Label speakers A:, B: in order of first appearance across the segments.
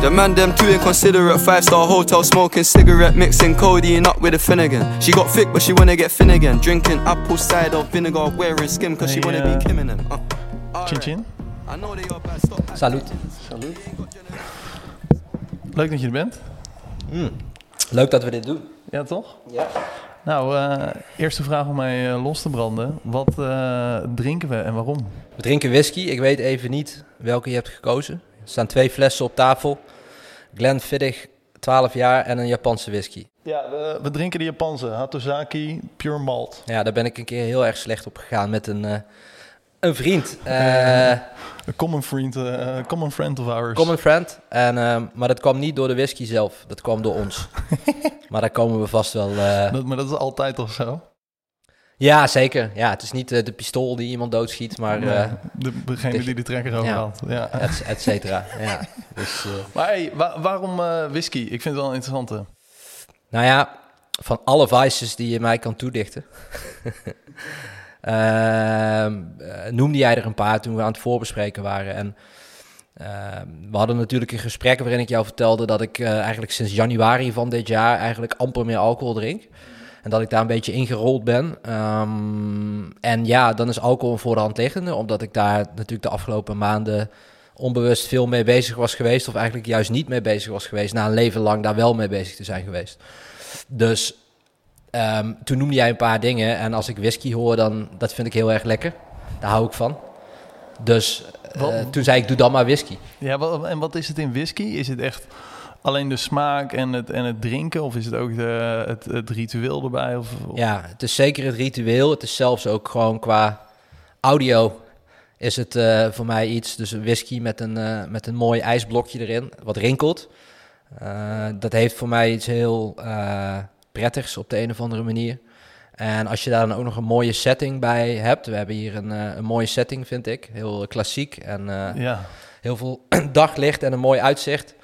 A: The man them too inconsiderate. Five star hotel smoking cigarette, mixing codeine up with a Finnegan. She got thick, but she wanna get Finnegan. Drinking apple cider vinegar, wearing skim, cause she wanna
B: uh,
A: be Kim in them. Uh.
B: Chin chin.
A: I know they are bad, stop.
C: Salut.
B: Leuk dat je er bent.
C: Leuk dat we dit doen.
B: Ja, toch?
C: Ja.
B: Nou, eh, eerste vraag om mij eh, los te branden. Wat eh, drinken we en waarom?
C: We drinken whisky. Ik weet even niet welke je hebt gekozen. Er staan twee flessen op tafel. Glenfiddich, 12 jaar en een Japanse whisky.
B: Ja, we, we drinken de Japanse Hatozaki Pure Malt.
C: Ja, daar ben ik een keer heel erg slecht op gegaan met een, eh, een vriend. Eh,
B: Een common friend, eh, common friend of ours.
C: common friend. En, maar dat kwam niet door de whisky zelf. Dat kwam door ons. maar daar komen we vast wel...
B: Dat, maar dat is altijd toch zo?
C: Ja, zeker. Ja, het is niet eh, de pistool die iemand doodschiet, maar
B: Nee,
C: eh
B: de, degene die de trekker over
C: Ja. et, et cetera. Ja, dus, eh,
B: Maar hey, wa- waarom eh, whisky? Ik vind het wel een interessante.
C: nou ja, van alle vices die je mij kan toedichten, ehm, eh, noemde jij er een paar toen we aan het voorbespreken waren. En ehm, we hadden natuurlijk een gesprek waarin ik jou vertelde dat ik eh, eigenlijk sinds januari van dit jaar eigenlijk amper meer alcohol drink. En dat ik daar een beetje ingerold ben. Ehm, en ja, dan is alcohol een voor de hand liggende, omdat ik daar natuurlijk de afgelopen maanden onbewust veel mee bezig was geweest, of eigenlijk juist niet mee bezig was geweest, na een leven lang daar wel mee bezig te zijn geweest. Dus ehm, toen noemde jij een paar dingen, en als ik whisky hoor, dan dat vind ik heel erg lekker. Daar hou ik van. Dus eh, toen zei ik, doe dan maar whisky.
B: Ja, en wat is het in whisky? Is het echt alleen de smaak en het, en het drinken? Of is het ook de, het, het ritueel erbij? Of, of-
C: Ja, het is zeker het ritueel. Het is zelfs ook gewoon qua audio is het eh, voor mij iets. Dus een whisky met een, eh, met een mooi ijsblokje erin, wat rinkelt. Eh, dat heeft voor mij iets heel prettigs op de een of andere manier. En als je daar dan ook nog een mooie setting bij hebt. We hebben hier een, een mooie setting, vind ik. Heel klassiek en
B: ja.
C: heel veel daglicht en een mooi uitzicht.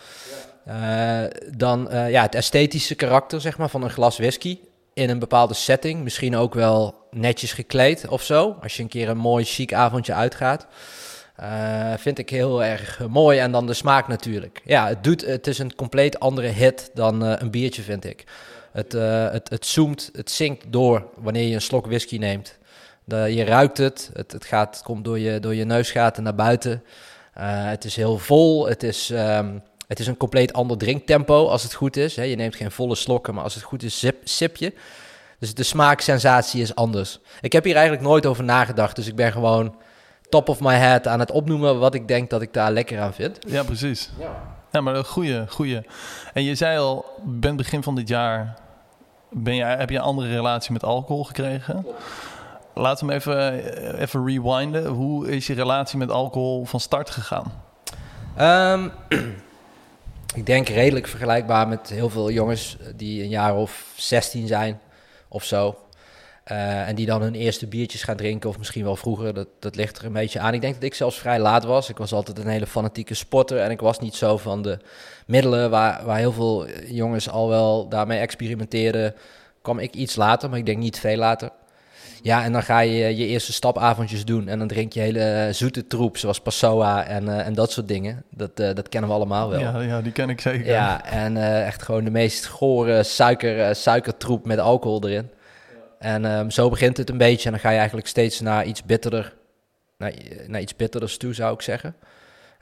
C: Eh, dan eh, ja, het esthetische karakter zeg maar, van een glas whisky in een bepaalde setting. Misschien ook wel netjes gekleed of zo. Als je een keer een mooi chic avondje uitgaat. Eh, vind ik heel erg mooi. En dan de smaak natuurlijk. Ja, het, doet, het is een compleet andere hit dan een biertje, vind ik. Het, het, het zoomt, het zinkt door wanneer je een slok whisky neemt. De, je ruikt het, het, het, gaat, komt door je, door je neusgaten naar buiten. Het is heel vol, het is, ehm, het is een compleet ander drinktempo als het goed is. Hè. Je neemt geen volle slokken, maar als het goed is, sip, sip je. Dus de smaaksensatie is anders. Ik heb hier eigenlijk nooit over nagedacht, dus ik ben gewoon top of my head aan het opnoemen wat ik denk dat ik daar lekker aan vind.
B: ja, precies. Ja, maar een goede, goede. En je zei al, ben begin van dit jaar ben je, heb je een andere relatie met alcohol gekregen. Laten we hem even, even rewinden. Hoe is je relatie met alcohol van start gegaan?
C: Ehm, ik denk redelijk vergelijkbaar met heel veel jongens die een jaar of 16 zijn of zo. Eh, en die dan hun eerste biertjes gaan drinken, of misschien wel vroeger. Dat, dat ligt er een beetje aan. Ik denk dat ik zelfs vrij laat was. Ik was altijd een hele fanatieke sporter. En ik was niet zo van de middelen waar, waar heel veel jongens al wel daarmee experimenteerden. kwam ik iets later, maar ik denk niet veel later. Ja, en dan ga je je eerste stapavondjes doen. En dan drink je hele zoete troep, zoals Passoa en, eh, en dat soort dingen. Dat, eh, dat kennen we allemaal wel.
B: Ja, ja, die ken ik zeker.
C: Ja, en eh, echt gewoon de meest gore suiker, eh, suikertroep met alcohol erin. En ehm, zo begint het een beetje. En dan ga je eigenlijk steeds naar iets bitterder, naar, naar iets bitterders toe, zou ik zeggen.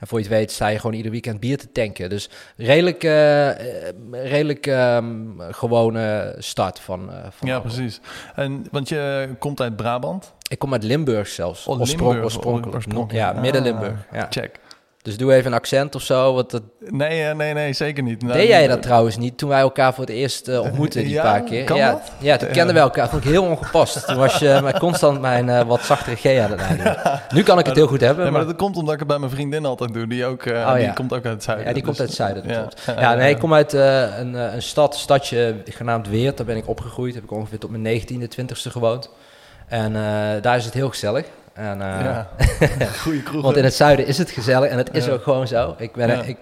C: En voor je het weet sta je gewoon ieder weekend bier te tanken. Dus redelijk, eh, eh, redelijk ehm, gewone start van, eh, van
B: Ja, precies. En, want je komt uit Brabant.
C: Ik kom uit Limburg zelfs.
B: Oh,
C: Oorsprong-
B: Limburg,
C: oorspronkelijk.
B: oorspronkelijk.
C: Ja,
B: Ah,
C: midden-Limburg. Ja.
B: Check.
C: Dus doe even een accent of zo. Want dat,
B: Nee, eh, nee, nee, zeker niet. Nou,
C: deed jij dat trouwens niet toen wij elkaar voor het eerst eh, ontmoetten die
B: Ja,
C: paar keer?
B: kan
C: ja,
B: dat?
C: ja, toen kenden we elkaar. Vond ik heel ongepast. Toen was je maar constant mijn eh, wat zachtere G aan het. Nu kan ik het heel goed hebben.
B: Maar
C: maar-
B: dat komt omdat ik het bij mijn vriendin altijd doe. Die, ook, eh,
C: Oh,
B: die komt ook uit het zuiden.
C: Ja, die komt
B: dus-
C: uit het zuiden, dat
B: ja.
C: klopt.
B: Ja,
C: Ja, nee, ik kom uit eh, een, eh, een stad, stadje genaamd Weert. Daar ben ik opgegroeid. Heb ik ongeveer tot mijn 19e, 20e gewoond. En eh, daar is het heel gezellig. En, eh,
B: Ja, goede kroeg.
C: Want in het zuiden is het gezellig en het is ook gewoon zo. Ik ben,
B: Ja.
C: ik,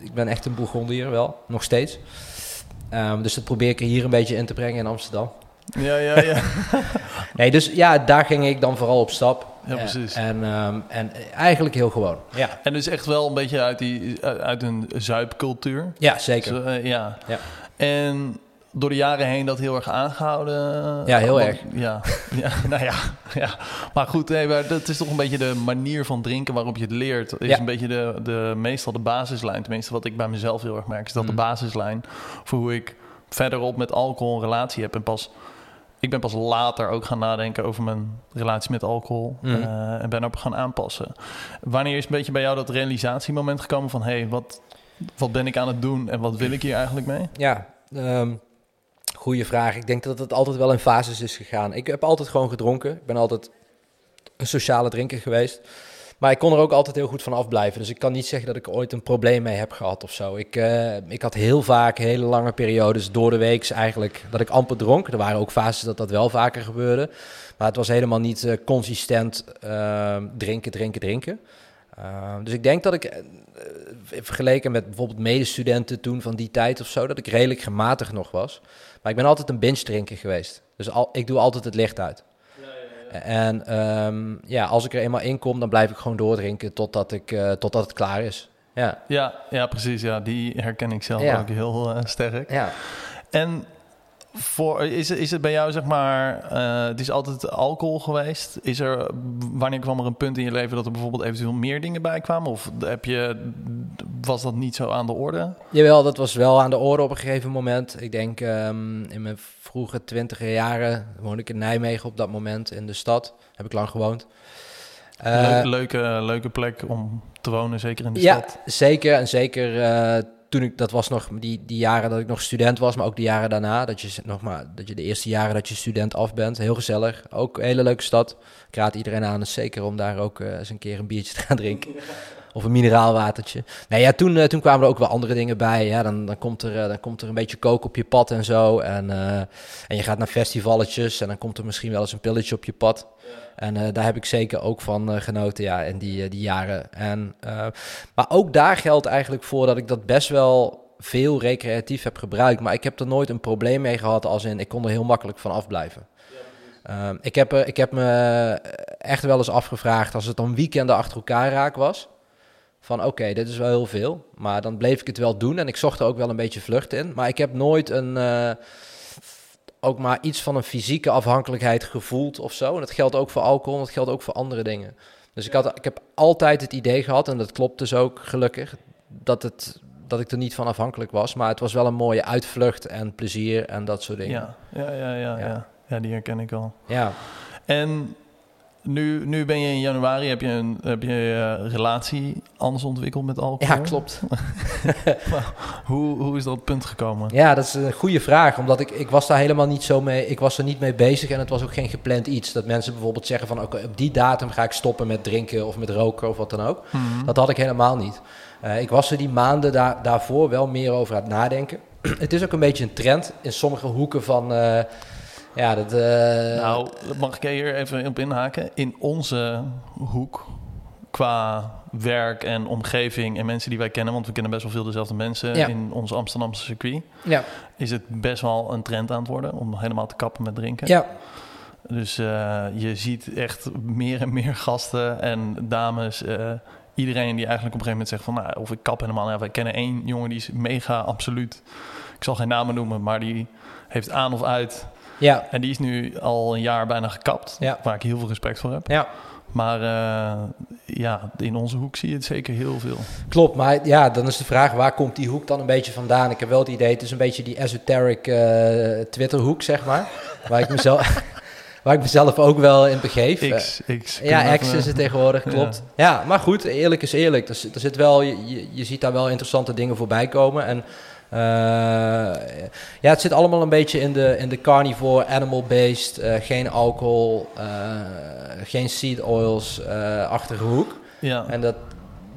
C: ik ben echt een Bourgondier wel, nog steeds. Ehm, dus dat probeer ik er hier een beetje in te brengen in Amsterdam.
B: Ja, ja, ja.
C: Nee, dus ja, daar ging ik dan vooral op stap.
B: ja, precies.
C: En, ehm, en eigenlijk heel gewoon. Ja,
B: En dus echt wel een beetje uit, die, uit een zuipcultuur.
C: ja zeker.
B: Eh, ja.
C: Ja.
B: En door de jaren heen dat heel erg aangehouden.
C: Ja, heel
B: Want-
C: erg.
B: Ja, ja nou ja, ja. Maar goed, nee, maar dat is toch een beetje de manier van drinken waarop je het leert. Is
C: Ja.
B: een beetje de, de, meestal de basislijn. Tenminste, wat ik bij mezelf heel erg merk, is dat
C: Mm.
B: de basislijn voor hoe ik verderop met alcohol een relatie heb. En pas, ik ben pas later ook gaan nadenken over mijn relatie met alcohol.
C: Mm.
B: eh, en ben op gaan aanpassen. Wanneer is een beetje bij jou dat realisatiemoment gekomen van... hé, hey, wat, wat ben ik aan het doen en wat wil ik hier eigenlijk mee?
C: Ja, ehm goede vraag. Ik denk dat het altijd wel in fases is gegaan. Ik heb altijd gewoon gedronken. Ik ben altijd een sociale drinker geweest. Maar ik kon er ook altijd heel goed van afblijven. Dus ik kan niet zeggen dat ik ooit een probleem mee heb gehad of zo. Ik, eh, ik had heel vaak hele lange periodes door de week eigenlijk dat ik amper dronk. Er waren ook fases dat dat wel vaker gebeurde. Maar het was helemaal niet eh, consistent eh, drinken, drinken, drinken. Uh, dus ik denk dat ik, eh, vergeleken met bijvoorbeeld medestudenten toen van die tijd of zo, dat ik redelijk gematigd nog was. Maar ik ben altijd een binge drinker geweest. Dus al, ik doe altijd het licht uit. En ehm, ja, als ik er eenmaal in kom, dan blijf ik gewoon doordrinken totdat, ik, eh, totdat het klaar is. Ja,
B: Ja, ja precies. Ja, die herken ik zelf
C: Ja.
B: ook heel eh, sterk.
C: ja.
B: En voor, is, het- is het bij jou, zeg maar, eh, het is altijd alcohol geweest? Is er, wanneer kwam er een punt in je leven dat er bijvoorbeeld eventueel meer dingen bij kwamen? Of heb je, was dat niet zo aan de orde?
C: Jawel, dat was wel aan de orde op een gegeven moment. Ik denk ehm, in mijn vroege twintiger jaren woonde ik in Nijmegen op dat moment in de stad. Heb ik lang gewoond. Eh,
B: Leuk- leuke, leuke plek om te wonen, zeker in de
C: ja,
B: stad.
C: zeker. En zeker eh, toen ik, dat was nog die, die jaren dat ik nog student was, maar ook de jaren daarna. Dat je, nog maar, dat je de eerste jaren dat je student af bent. Heel gezellig. Ook een hele leuke stad. Ik raad iedereen aan, dus zeker om daar ook eh, eens een keer een biertje te gaan drinken. Of een mineraalwatertje. Nee, ja, toen, eh, toen kwamen er ook wel andere dingen bij. Ja, dan, dan, komt er, eh, dan komt er een beetje kook op je pad en zo. En, en je gaat naar festivalletjes en dan komt er misschien wel eens een pilletje op je pad. En eh, daar heb ik zeker ook van eh, genoten, ja, in die, eh, die jaren. En, maar ook daar geldt eigenlijk voor dat ik dat best wel veel recreatief heb gebruikt. Maar ik heb er nooit een probleem mee gehad, als in ik kon er heel makkelijk van afblijven. Ehm, ik, heb, ik heb me echt wel eens afgevraagd, als het dan weekenden achter elkaar raak was, van oké, dit is wel heel veel. Maar dan bleef ik het wel doen en ik zocht er ook wel een beetje vlucht in. Maar ik heb nooit een, ook maar iets van een fysieke afhankelijkheid gevoeld of zo. En dat geldt ook voor alcohol en dat geldt ook voor andere dingen. Dus ik, had, ik heb altijd het idee gehad, en dat klopt dus ook gelukkig, dat, het, dat ik er niet van afhankelijk was. Maar het was wel een mooie uitvlucht en plezier en dat soort dingen.
B: Ja, ja, ja, ja,
C: Ja.
B: ja. ja, die herken ik al.
C: Ja,
B: En nu, nu ben je in januari, heb je een heb je, eh, relatie anders ontwikkeld met alcohol?
C: ja klopt.
B: Hoe, hoe is dat punt gekomen?
C: Ja, dat is een goede vraag, omdat ik, ik was daar helemaal niet zo mee, ik was er niet mee bezig en het was ook geen gepland iets. Dat mensen bijvoorbeeld zeggen van, oké, op die datum ga ik stoppen met drinken of met roken of wat dan ook.
B: Mhm.
C: Dat had ik helemaal niet. Eh, ik was er die maanden daar, daarvoor wel meer over aan het nadenken. het is ook een beetje een trend in sommige hoeken van, eh, ja, dat... eh,
B: Nou, mag ik hier even op inhaken? In onze hoek, qua werk en omgeving en mensen die wij kennen, want we kennen best wel veel dezelfde mensen
C: Ja.
B: in ons Amsterdamse circuit,
C: ja,
B: is het best wel een trend aan het worden om helemaal te kappen met drinken.
C: ja,
B: Dus eh, je ziet echt meer en meer gasten en dames. eh, iedereen die eigenlijk op een gegeven moment zegt van... Nou, of ik kap helemaal. Ja, wij kennen één jongen die is mega absoluut... Ik zal geen namen noemen, maar die heeft aan of uit.
C: Ja,
B: En die is nu al een jaar bijna gekapt.
C: Ja.
B: Waar ik heel veel respect voor heb.
C: ja.
B: Maar eh, ja, in onze hoek zie je het zeker heel veel.
C: Klopt, maar ja, dan is de vraag waar komt die hoek dan een beetje vandaan? Ik heb wel het idee, het is een beetje die esoteric eh Twitterhoek, zeg maar. Waar ik, mezelf, waar ik mezelf ook wel in begeef.
B: X, X.
C: ja, X is het tegenwoordig, klopt. Ja. maar goed, eerlijk is eerlijk. Er, zit- er zit wel, je, je- ziet daar wel interessante dingen voorbij komen. En ja, het zit allemaal een beetje in de, in de carnivore, animal-based, eh, geen alcohol, eh, geen seed oils, eh achtige hoek.
B: Ja.
C: En dat,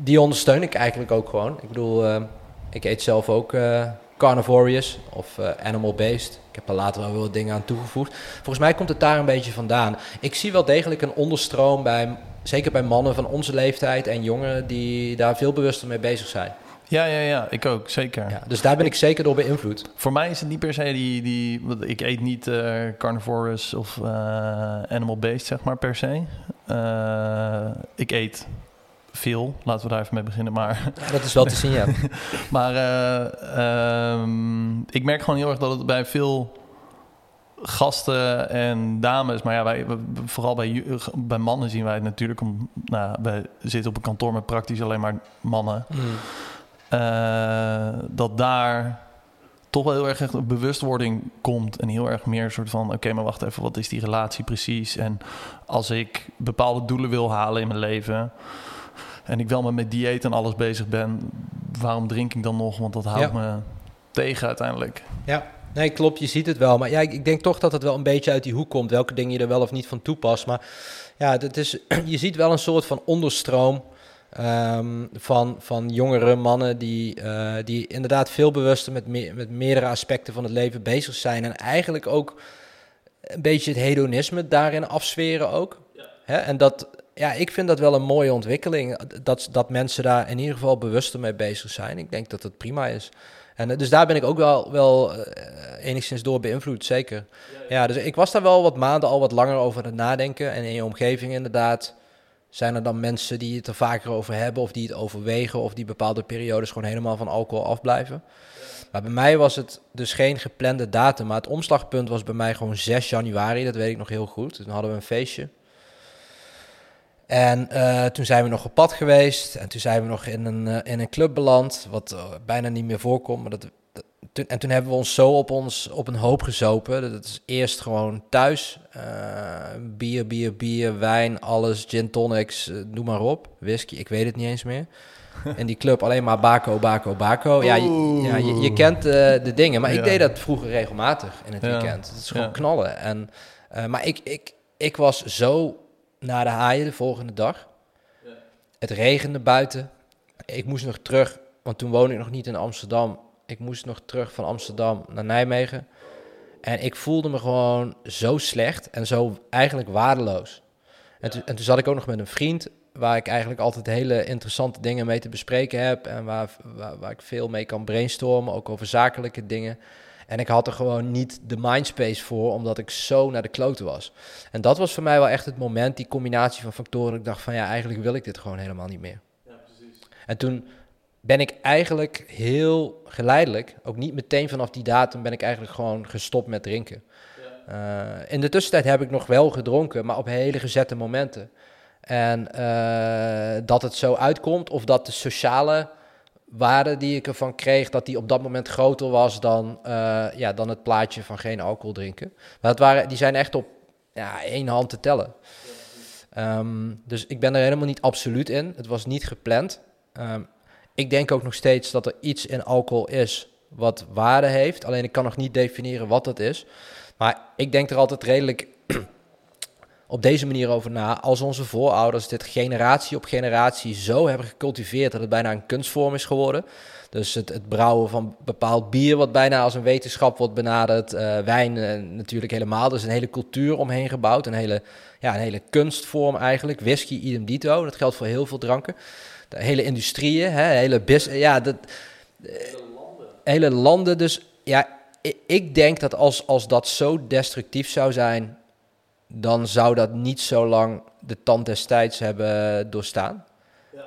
C: die ondersteun ik eigenlijk ook gewoon. Ik bedoel, eh, ik eet zelf ook eh carnivorous of eh, animal-based. Ik heb er later wel wat dingen aan toegevoegd. Volgens mij komt het daar een beetje vandaan. Ik zie wel degelijk een onderstroom bij, zeker bij mannen van onze leeftijd en jongeren die daar veel bewuster mee bezig zijn.
B: Ja, ja, ja, ik ook, zeker.
C: Ja, dus daar ben ik zeker door beïnvloed.
B: Voor mij is het niet per se die... die want ik eet niet eh, carnivorous of eh, animal-based, zeg maar, per se. Eh, ik eet veel, laten we daar even mee beginnen. Maar,
C: Ja, dat is wel te zien, ja.
B: maar eh, ehm, ik merk gewoon heel erg dat het bij veel gasten en dames, maar ja, wij, vooral bij, bij mannen zien wij het natuurlijk. Om, nou, wij zitten op een kantoor met praktisch alleen maar mannen.
C: Mm.
B: Eh, dat daar toch wel heel erg echt een bewustwording komt. En heel erg meer een soort van: oké, maar wacht even, wat is die relatie precies? En als ik bepaalde doelen wil halen in mijn leven. En ik wel met mijn dieet en alles bezig ben, waarom drink ik dan nog? Want dat houdt me tegen uiteindelijk.
C: Ja, nee, klopt. Je ziet het wel. Maar ja, ik, ik denk toch dat het wel een beetje uit die hoek komt. Welke dingen je er wel of niet van toepast. Maar ja, het is, je ziet wel een soort van onderstroom. Ehm, van, van jongere mannen die, eh, die inderdaad veel bewuster met, me- met meerdere aspecten van het leven bezig zijn. En eigenlijk ook een beetje het hedonisme daarin afsferen ook. Hè? En dat, ja, ik vind dat wel een mooie ontwikkeling. Dat, dat mensen daar in ieder geval bewuster mee bezig zijn. Ik denk dat het prima is. En eh, dus daar ben ik ook wel, wel eh, enigszins door beïnvloed, zeker. Ja, dus ik was daar wel wat maanden al wat langer over aan het nadenken. En in je omgeving inderdaad, zijn er dan mensen die het er vaker over hebben... of die het overwegen of die bepaalde periodes gewoon helemaal van alcohol afblijven. Maar bij mij was het dus geen geplande datum. Maar het omslagpunt was bij mij gewoon 6 januari, dat weet ik nog heel goed. Toen hadden we een feestje. En eh, toen zijn we nog op pad geweest. En toen zijn we nog in een, eh, in een club beland. Wat eh, bijna niet meer voorkomt. Maar dat, dat- toen, en toen hebben we ons zo op, ons, op een hoop gezopen. Dat is eerst gewoon thuis. eh, bier, bier, bier, wijn, alles. Gin tonics, eh, noem maar op. Whisky, ik weet het niet eens meer. In die club alleen maar bako, bako, bako. Ja, je, ja, je, je kent eh, de dingen. Maar ik deed dat vroeger regelmatig in het
B: Ja.
C: weekend. Het is gewoon knallen. En, maar ik, ik, ik was zo naar de haaien de volgende dag. Het regende buiten. Ik moest nog terug, want toen woonde ik nog niet in Amsterdam. Ik moest nog terug van Amsterdam naar Nijmegen. En ik voelde me gewoon zo slecht en zo eigenlijk waardeloos. En, toen, en toen zat ik ook nog met een vriend, waar ik eigenlijk altijd hele interessante dingen mee te bespreken heb. En waar, waar, waar ik veel mee kan brainstormen, ook over zakelijke dingen. En ik had er gewoon niet de mindspace voor, omdat ik zo naar de kloten was. En dat was voor mij wel echt het moment, die combinatie van factoren. Ik dacht van ja, eigenlijk wil ik dit gewoon helemaal niet meer. En toen ben ik eigenlijk heel geleidelijk, ook niet meteen vanaf die datum, ben ik eigenlijk gewoon gestopt met drinken. Eh, in de tussentijd heb ik nog wel gedronken, maar op hele gezette momenten. En eh, dat het zo uitkomt, of dat de sociale waarde die ik ervan kreeg, dat die op dat moment groter was dan, eh, ja, dan het plaatje van geen alcohol drinken. Maar het waren, die zijn echt op ja, één hand te tellen. Ehm, dus ik ben er helemaal niet absoluut in. Het was niet gepland. Ehm, ik denk ook nog steeds dat er iets in alcohol is wat waarde heeft. Alleen ik kan nog niet definiëren wat dat is. Maar ik denk er altijd redelijk op deze manier over na. Als onze voorouders dit generatie op generatie zo hebben gecultiveerd dat het bijna een kunstvorm is geworden. Dus het, het brouwen van bepaald bier, wat bijna als een wetenschap wordt benaderd. eh, wijn eh, natuurlijk helemaal. Dus een hele cultuur omheen gebouwd. Een hele, ja, een hele kunstvorm eigenlijk. Whisky, idem dito. Dat geldt voor heel veel dranken. De hele industrieën, hè, hele bus, ja, dat, hele landen. Dus ja, ik, ik denk dat als, als dat zo destructief zou zijn, dan zou dat niet zo lang de tand destijds hebben doorstaan.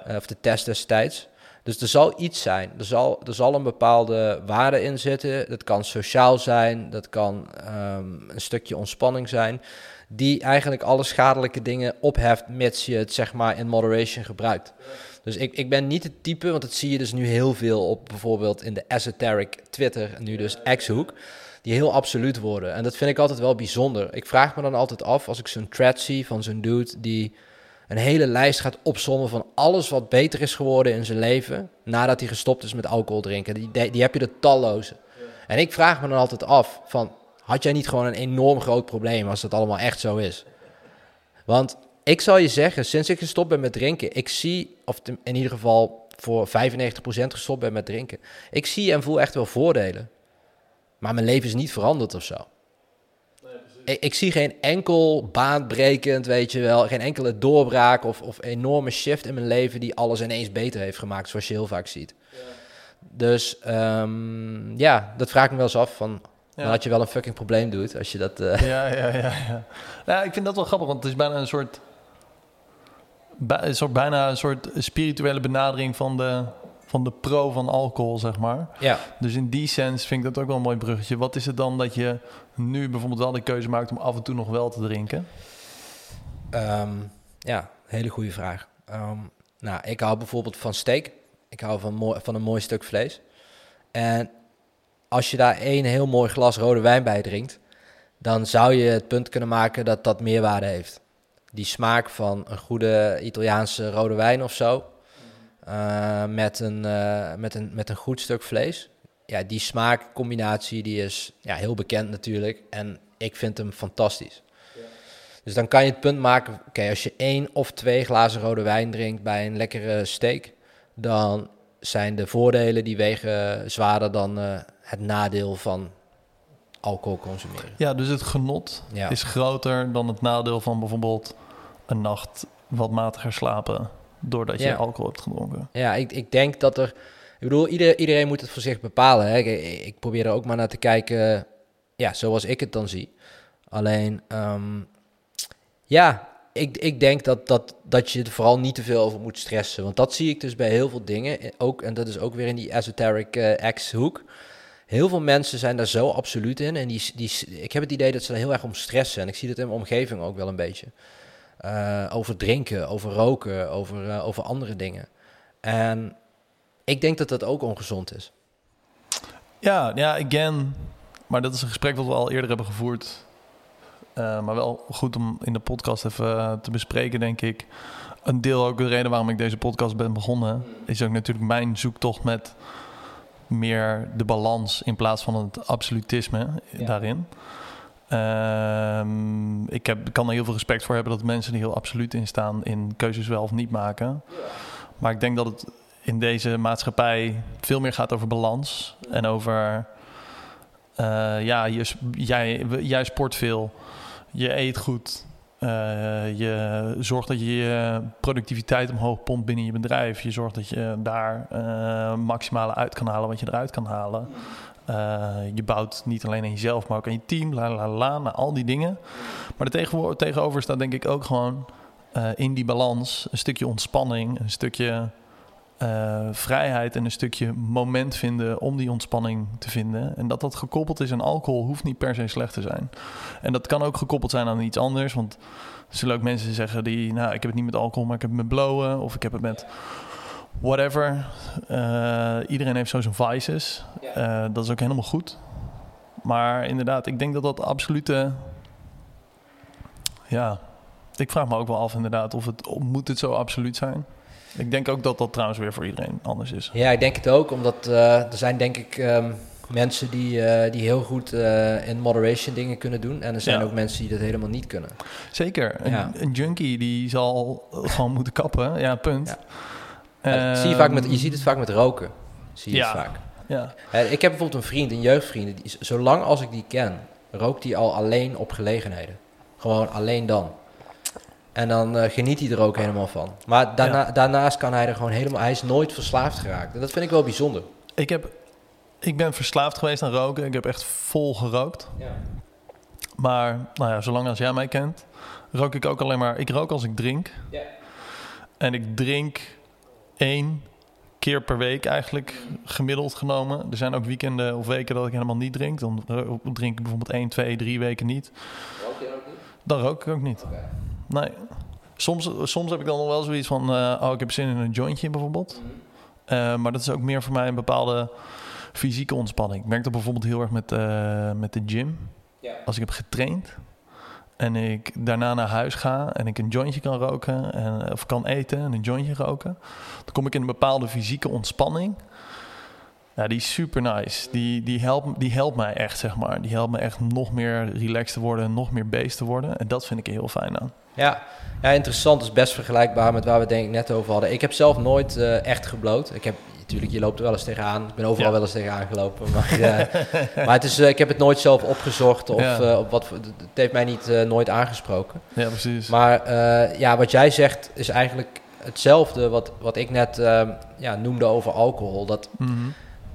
C: Eh, of de test destijds. Dus er zal iets zijn. Er zal, er zal een bepaalde waarde in zitten. Dat kan sociaal zijn. Dat kan ehm, een stukje ontspanning zijn. Die eigenlijk alle schadelijke dingen opheft, mits je het zeg maar in moderation gebruikt. Dus ik, ik ben niet het type, want dat zie je dus nu heel veel op bijvoorbeeld in de esoteric Twitter, nu dus X-hoek, die heel absoluut worden. En dat vind ik altijd wel bijzonder. Ik vraag me dan altijd af, als ik zo'n thread zie van zo'n dude die een hele lijst gaat opzommen van alles wat beter is geworden in zijn leven, nadat hij gestopt is met alcohol drinken. Die, die, heb je er talloze. En ik vraag me dan altijd af van, had jij niet gewoon een enorm groot probleem als dat allemaal echt zo is? Want ik zal je zeggen, sinds ik gestopt ben met drinken, ik zie, of in ieder geval voor 95% gestopt ben met drinken, ik zie en voel echt wel voordelen. Maar mijn leven is niet veranderd of zo. Ik, ik zie geen enkel baanbrekend, weet je wel, geen enkele doorbraak of, of enorme shift in mijn leven die alles ineens beter heeft gemaakt, zoals je heel vaak ziet. Dus ehm, ja, dat vraag ik me wel eens af van,
B: Ja.
C: dan had je wel een fucking probleem doet als je dat... eh,
B: Ja, ja, ja, ja. Nou, ik vind dat wel grappig, want het is bijna een soort is ook bijna een soort spirituele benadering van de, van de pro van alcohol, zeg maar.
C: Ja,
B: Dus in die sens vind ik dat ook wel een mooi bruggetje. Wat is het dan dat je nu bijvoorbeeld wel de keuze maakt om af en toe nog wel te drinken?
C: Ehm, ja, hele goede vraag. Ehm, nou, ik hou bijvoorbeeld van steak. Ik hou van, mooi, van een mooi stuk vlees. En als je daar één heel mooi glas rode wijn bij drinkt, dan zou je het punt kunnen maken dat dat meerwaarde heeft. Die smaak van een goede Italiaanse rode wijn of zo, eh, met, een, eh, met, een, met een goed stuk vlees. Ja, die smaakcombinatie die is ja, heel bekend natuurlijk. En ik vind hem fantastisch. Dus dan kan je het punt maken, oké, als je één of twee glazen rode wijn drinkt bij een lekkere steak, dan zijn de voordelen die wegen zwaarder dan eh, het nadeel van alcohol consumeren.
B: Ja, dus het genot
C: Ja.
B: is groter dan het nadeel van bijvoorbeeld een nacht wat matiger slapen doordat je
C: Ja.
B: alcohol hebt gedronken.
C: Ja, ik, ik denk dat er. Ik bedoel, ieder, iedereen moet het voor zich bepalen. Hè. Ik, ik probeer er ook maar naar te kijken, ja, zoals ik het dan zie. Alleen, ehm, ja, ik, ik denk dat, dat, dat je er vooral niet te veel over moet stressen. Want dat zie ik dus bij heel veel dingen. Ook, en dat is ook weer in die esoteric eh X-hoek. Heel veel mensen zijn daar zo absoluut in. En die, die, ik heb het idee dat ze er heel erg om stressen. En ik zie dat in mijn omgeving ook wel een beetje. Eh, over drinken, over roken, over, eh, over andere dingen. En ik denk dat dat ook ongezond is.
B: Ja, ja, again. Maar dat is een gesprek wat we al eerder hebben gevoerd. Eh, maar wel goed om in de podcast even te bespreken, denk ik. Een deel ook de reden waarom ik deze podcast ben begonnen, is ook natuurlijk mijn zoektocht met meer de balans in plaats van het absolutisme
C: Ja.
B: daarin. Ehm, ik heb, kan er heel veel respect voor hebben dat mensen die heel absoluut in staan in keuzes wel of niet maken. Maar ik denk dat het in deze maatschappij veel meer gaat over balans en over eh, ja, je, jij, jij sport veel, je eet goed, eh, je zorgt dat je je productiviteit omhoog pompt binnen je bedrijf, je zorgt dat je daar eh, maximale uit kan halen wat je eruit kan halen. Eh, je bouwt niet alleen aan jezelf, maar ook aan je team, la la la, nou, al die dingen. Maar er tegenover staat denk ik ook gewoon in die balans een stukje ontspanning, een stukje eh, vrijheid en een stukje moment vinden om die ontspanning te vinden. En dat dat gekoppeld is aan alcohol hoeft niet per se slecht te zijn. En dat kan ook gekoppeld zijn aan iets anders. Want er zullen ook mensen zeggen die, nou, ik heb het niet met alcohol, maar ik heb het met blowen of ik heb het met whatever. Eh, iedereen heeft zo zijn vices. Eh, dat is ook helemaal goed. Maar inderdaad, ik denk dat dat absolute. Ja, ik vraag me ook wel af inderdaad of het moet het zo absoluut zijn. Ik denk ook dat dat trouwens weer voor iedereen anders is.
C: Ja, ik denk het ook, omdat eh, er zijn denk ik ehm, mensen die, eh, die heel goed eh, in moderation dingen kunnen doen. En er zijn
B: Ja.
C: ook mensen die dat helemaal niet kunnen.
B: Zeker. Een,
C: Ja.
B: een junkie die zal gewoon moeten kappen. Ja, punt.
C: Ja. Zie je, vaak met, je ziet het vaak met roken. Zie je
B: ja.
C: het vaak.
B: Ja,
C: ik heb bijvoorbeeld een vriend, een jeugdvriend. Die, zolang als ik die ken, rookt hij al alleen op gelegenheden. Gewoon alleen dan. En dan eh, geniet hij er ook helemaal van. Maar daarna, daarnaast kan hij er gewoon helemaal... Hij is nooit verslaafd geraakt. En dat vind ik wel bijzonder.
B: ik, heb, ik ben verslaafd geweest aan roken. Ik heb echt vol gerookt.
C: Ja.
B: Maar nou ja, zolang als jij mij kent, rook ik ook alleen maar. Ik rook als ik drink.
C: Ja.
B: En ik drink één keer per week eigenlijk gemiddeld genomen. Er zijn ook weekenden of weken dat ik helemaal niet drink. Dan drink ik bijvoorbeeld één, twee, drie weken niet. Dan rook ik ook niet. Nee. Soms, soms heb ik dan nog wel zoiets van, eh, oh, ik heb zin in een jointje bijvoorbeeld. Eh, maar dat is ook meer voor mij een bepaalde fysieke ontspanning. Ik merk dat bijvoorbeeld heel erg met, eh, met de gym.
C: Ja.
B: Als ik heb getraind en ik daarna naar huis ga en ik een jointje kan roken en, of kan eten en een jointje roken, dan kom ik in een bepaalde fysieke ontspanning. Ja, die is super nice. Die, die, helpt, die helpt mij echt, zeg maar. Die helpt me echt nog meer relaxed te worden en nog meer beest te worden. En dat vind ik er heel fijn aan.
C: Ja. ja, interessant. Dat is best vergelijkbaar met waar we denk ik net over hadden. Ik heb zelf nooit eh, echt gebloot. Ik heb, natuurlijk, je loopt er wel eens tegenaan. Ik ben overal
B: Ja.
C: wel eens tegenaan gelopen. Maar, eh, maar het is, eh, ik heb het nooit zelf opgezocht. Of
B: Ja.
C: op wat, het heeft mij niet, nooit aangesproken.
B: Ja, precies.
C: Maar ja, wat jij zegt is eigenlijk hetzelfde wat, wat ik net eh, ja, noemde over alcohol. Dat
B: Mhm.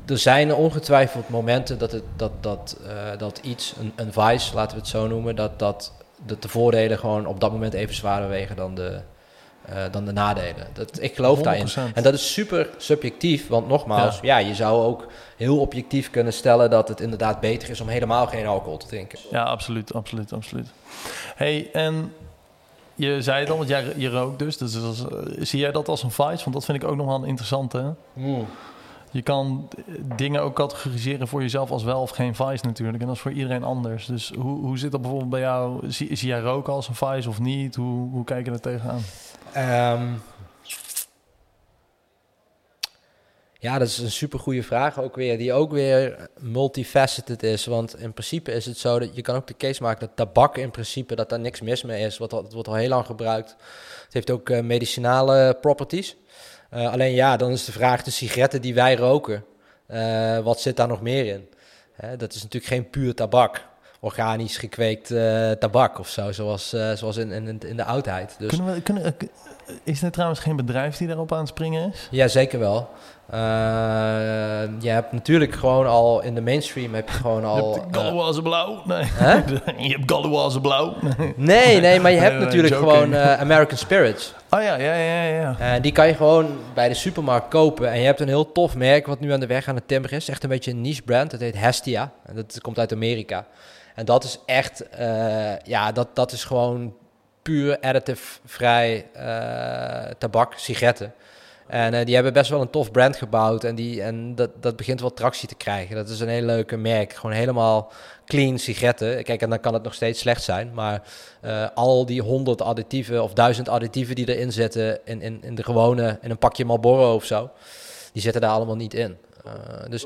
C: er zijn ongetwijfeld momenten dat, het, dat, dat, dat iets, een, een vice, laten we het zo noemen, dat, dat, dat de voordelen gewoon op dat moment even zwaarder wegen dan de, eh, dan de nadelen. Dat, ik geloof daarin.
B: 100%.
C: En dat is super subjectief, want nogmaals, ja. je zou ook heel objectief kunnen stellen dat het inderdaad beter is om helemaal geen alcohol te drinken.
B: Ja, absoluut, absoluut, absoluut. hey, en je zei het al, want jij je rookt dus. dus eh, zie jij dat als een vice? Want dat vind ik ook nog wel een interessante. Je kan dingen ook categoriseren voor jezelf als wel of geen vice natuurlijk. En dat is voor iedereen anders. Dus hoe, hoe zit dat bijvoorbeeld bij jou? Zie, zie jij roken als een vice of niet? Hoe, hoe kijk je er tegenaan?
C: Ehm, ja, dat is een super goede vraag ook weer, die ook weer multifaceted is. Want in principe is het zo dat je kan ook de case maken dat tabak in principe dat daar niks mis mee is. Wat het wordt al heel lang gebruikt. Het heeft ook eh, medicinale properties. Eh, alleen ja, dan is de vraag de sigaretten die wij roken. eh, wat zit daar nog meer in? Dat is natuurlijk geen puur tabak. Organisch gekweekt eh, tabak of zo, zoals, eh, zoals in, in, in de oudheid. Dus
B: Kunnen we, kunnen, eh, is er trouwens geen bedrijf die daarop aan het springen is?
C: Ja, zeker wel. Je hebt natuurlijk gewoon al in de mainstream heb je gewoon
B: Je
C: al.
B: hebt Galloise blauw. Nee. Je hebt Galloise blauw. Nee.
C: Nee, nee, maar je hebt
B: Nee,
C: natuurlijk
B: joking.
C: gewoon American Spirits.
B: Oh ja, ja, ja, ja.
C: En die kan je gewoon bij de supermarkt kopen. En je hebt een heel tof merk wat nu aan de weg aan het timmeren is. Echt een beetje een niche brand. Dat heet Hestia. En dat komt uit Amerika. En dat is echt, eh, ja, dat, dat is gewoon puur additive-vrij eh, tabak, sigaretten. En eh, die hebben best wel een tof brand gebouwd. En, die, en dat, dat begint wel tractie te krijgen. Dat is een hele leuke merk. Gewoon helemaal clean sigaretten. Kijk, en dan kan het nog steeds slecht zijn. Maar al die honderd additieven of duizend additieven die erin zitten... in, in, in de gewone, in een pakje Marlboro of zo... die zitten daar allemaal niet in. Eh, dus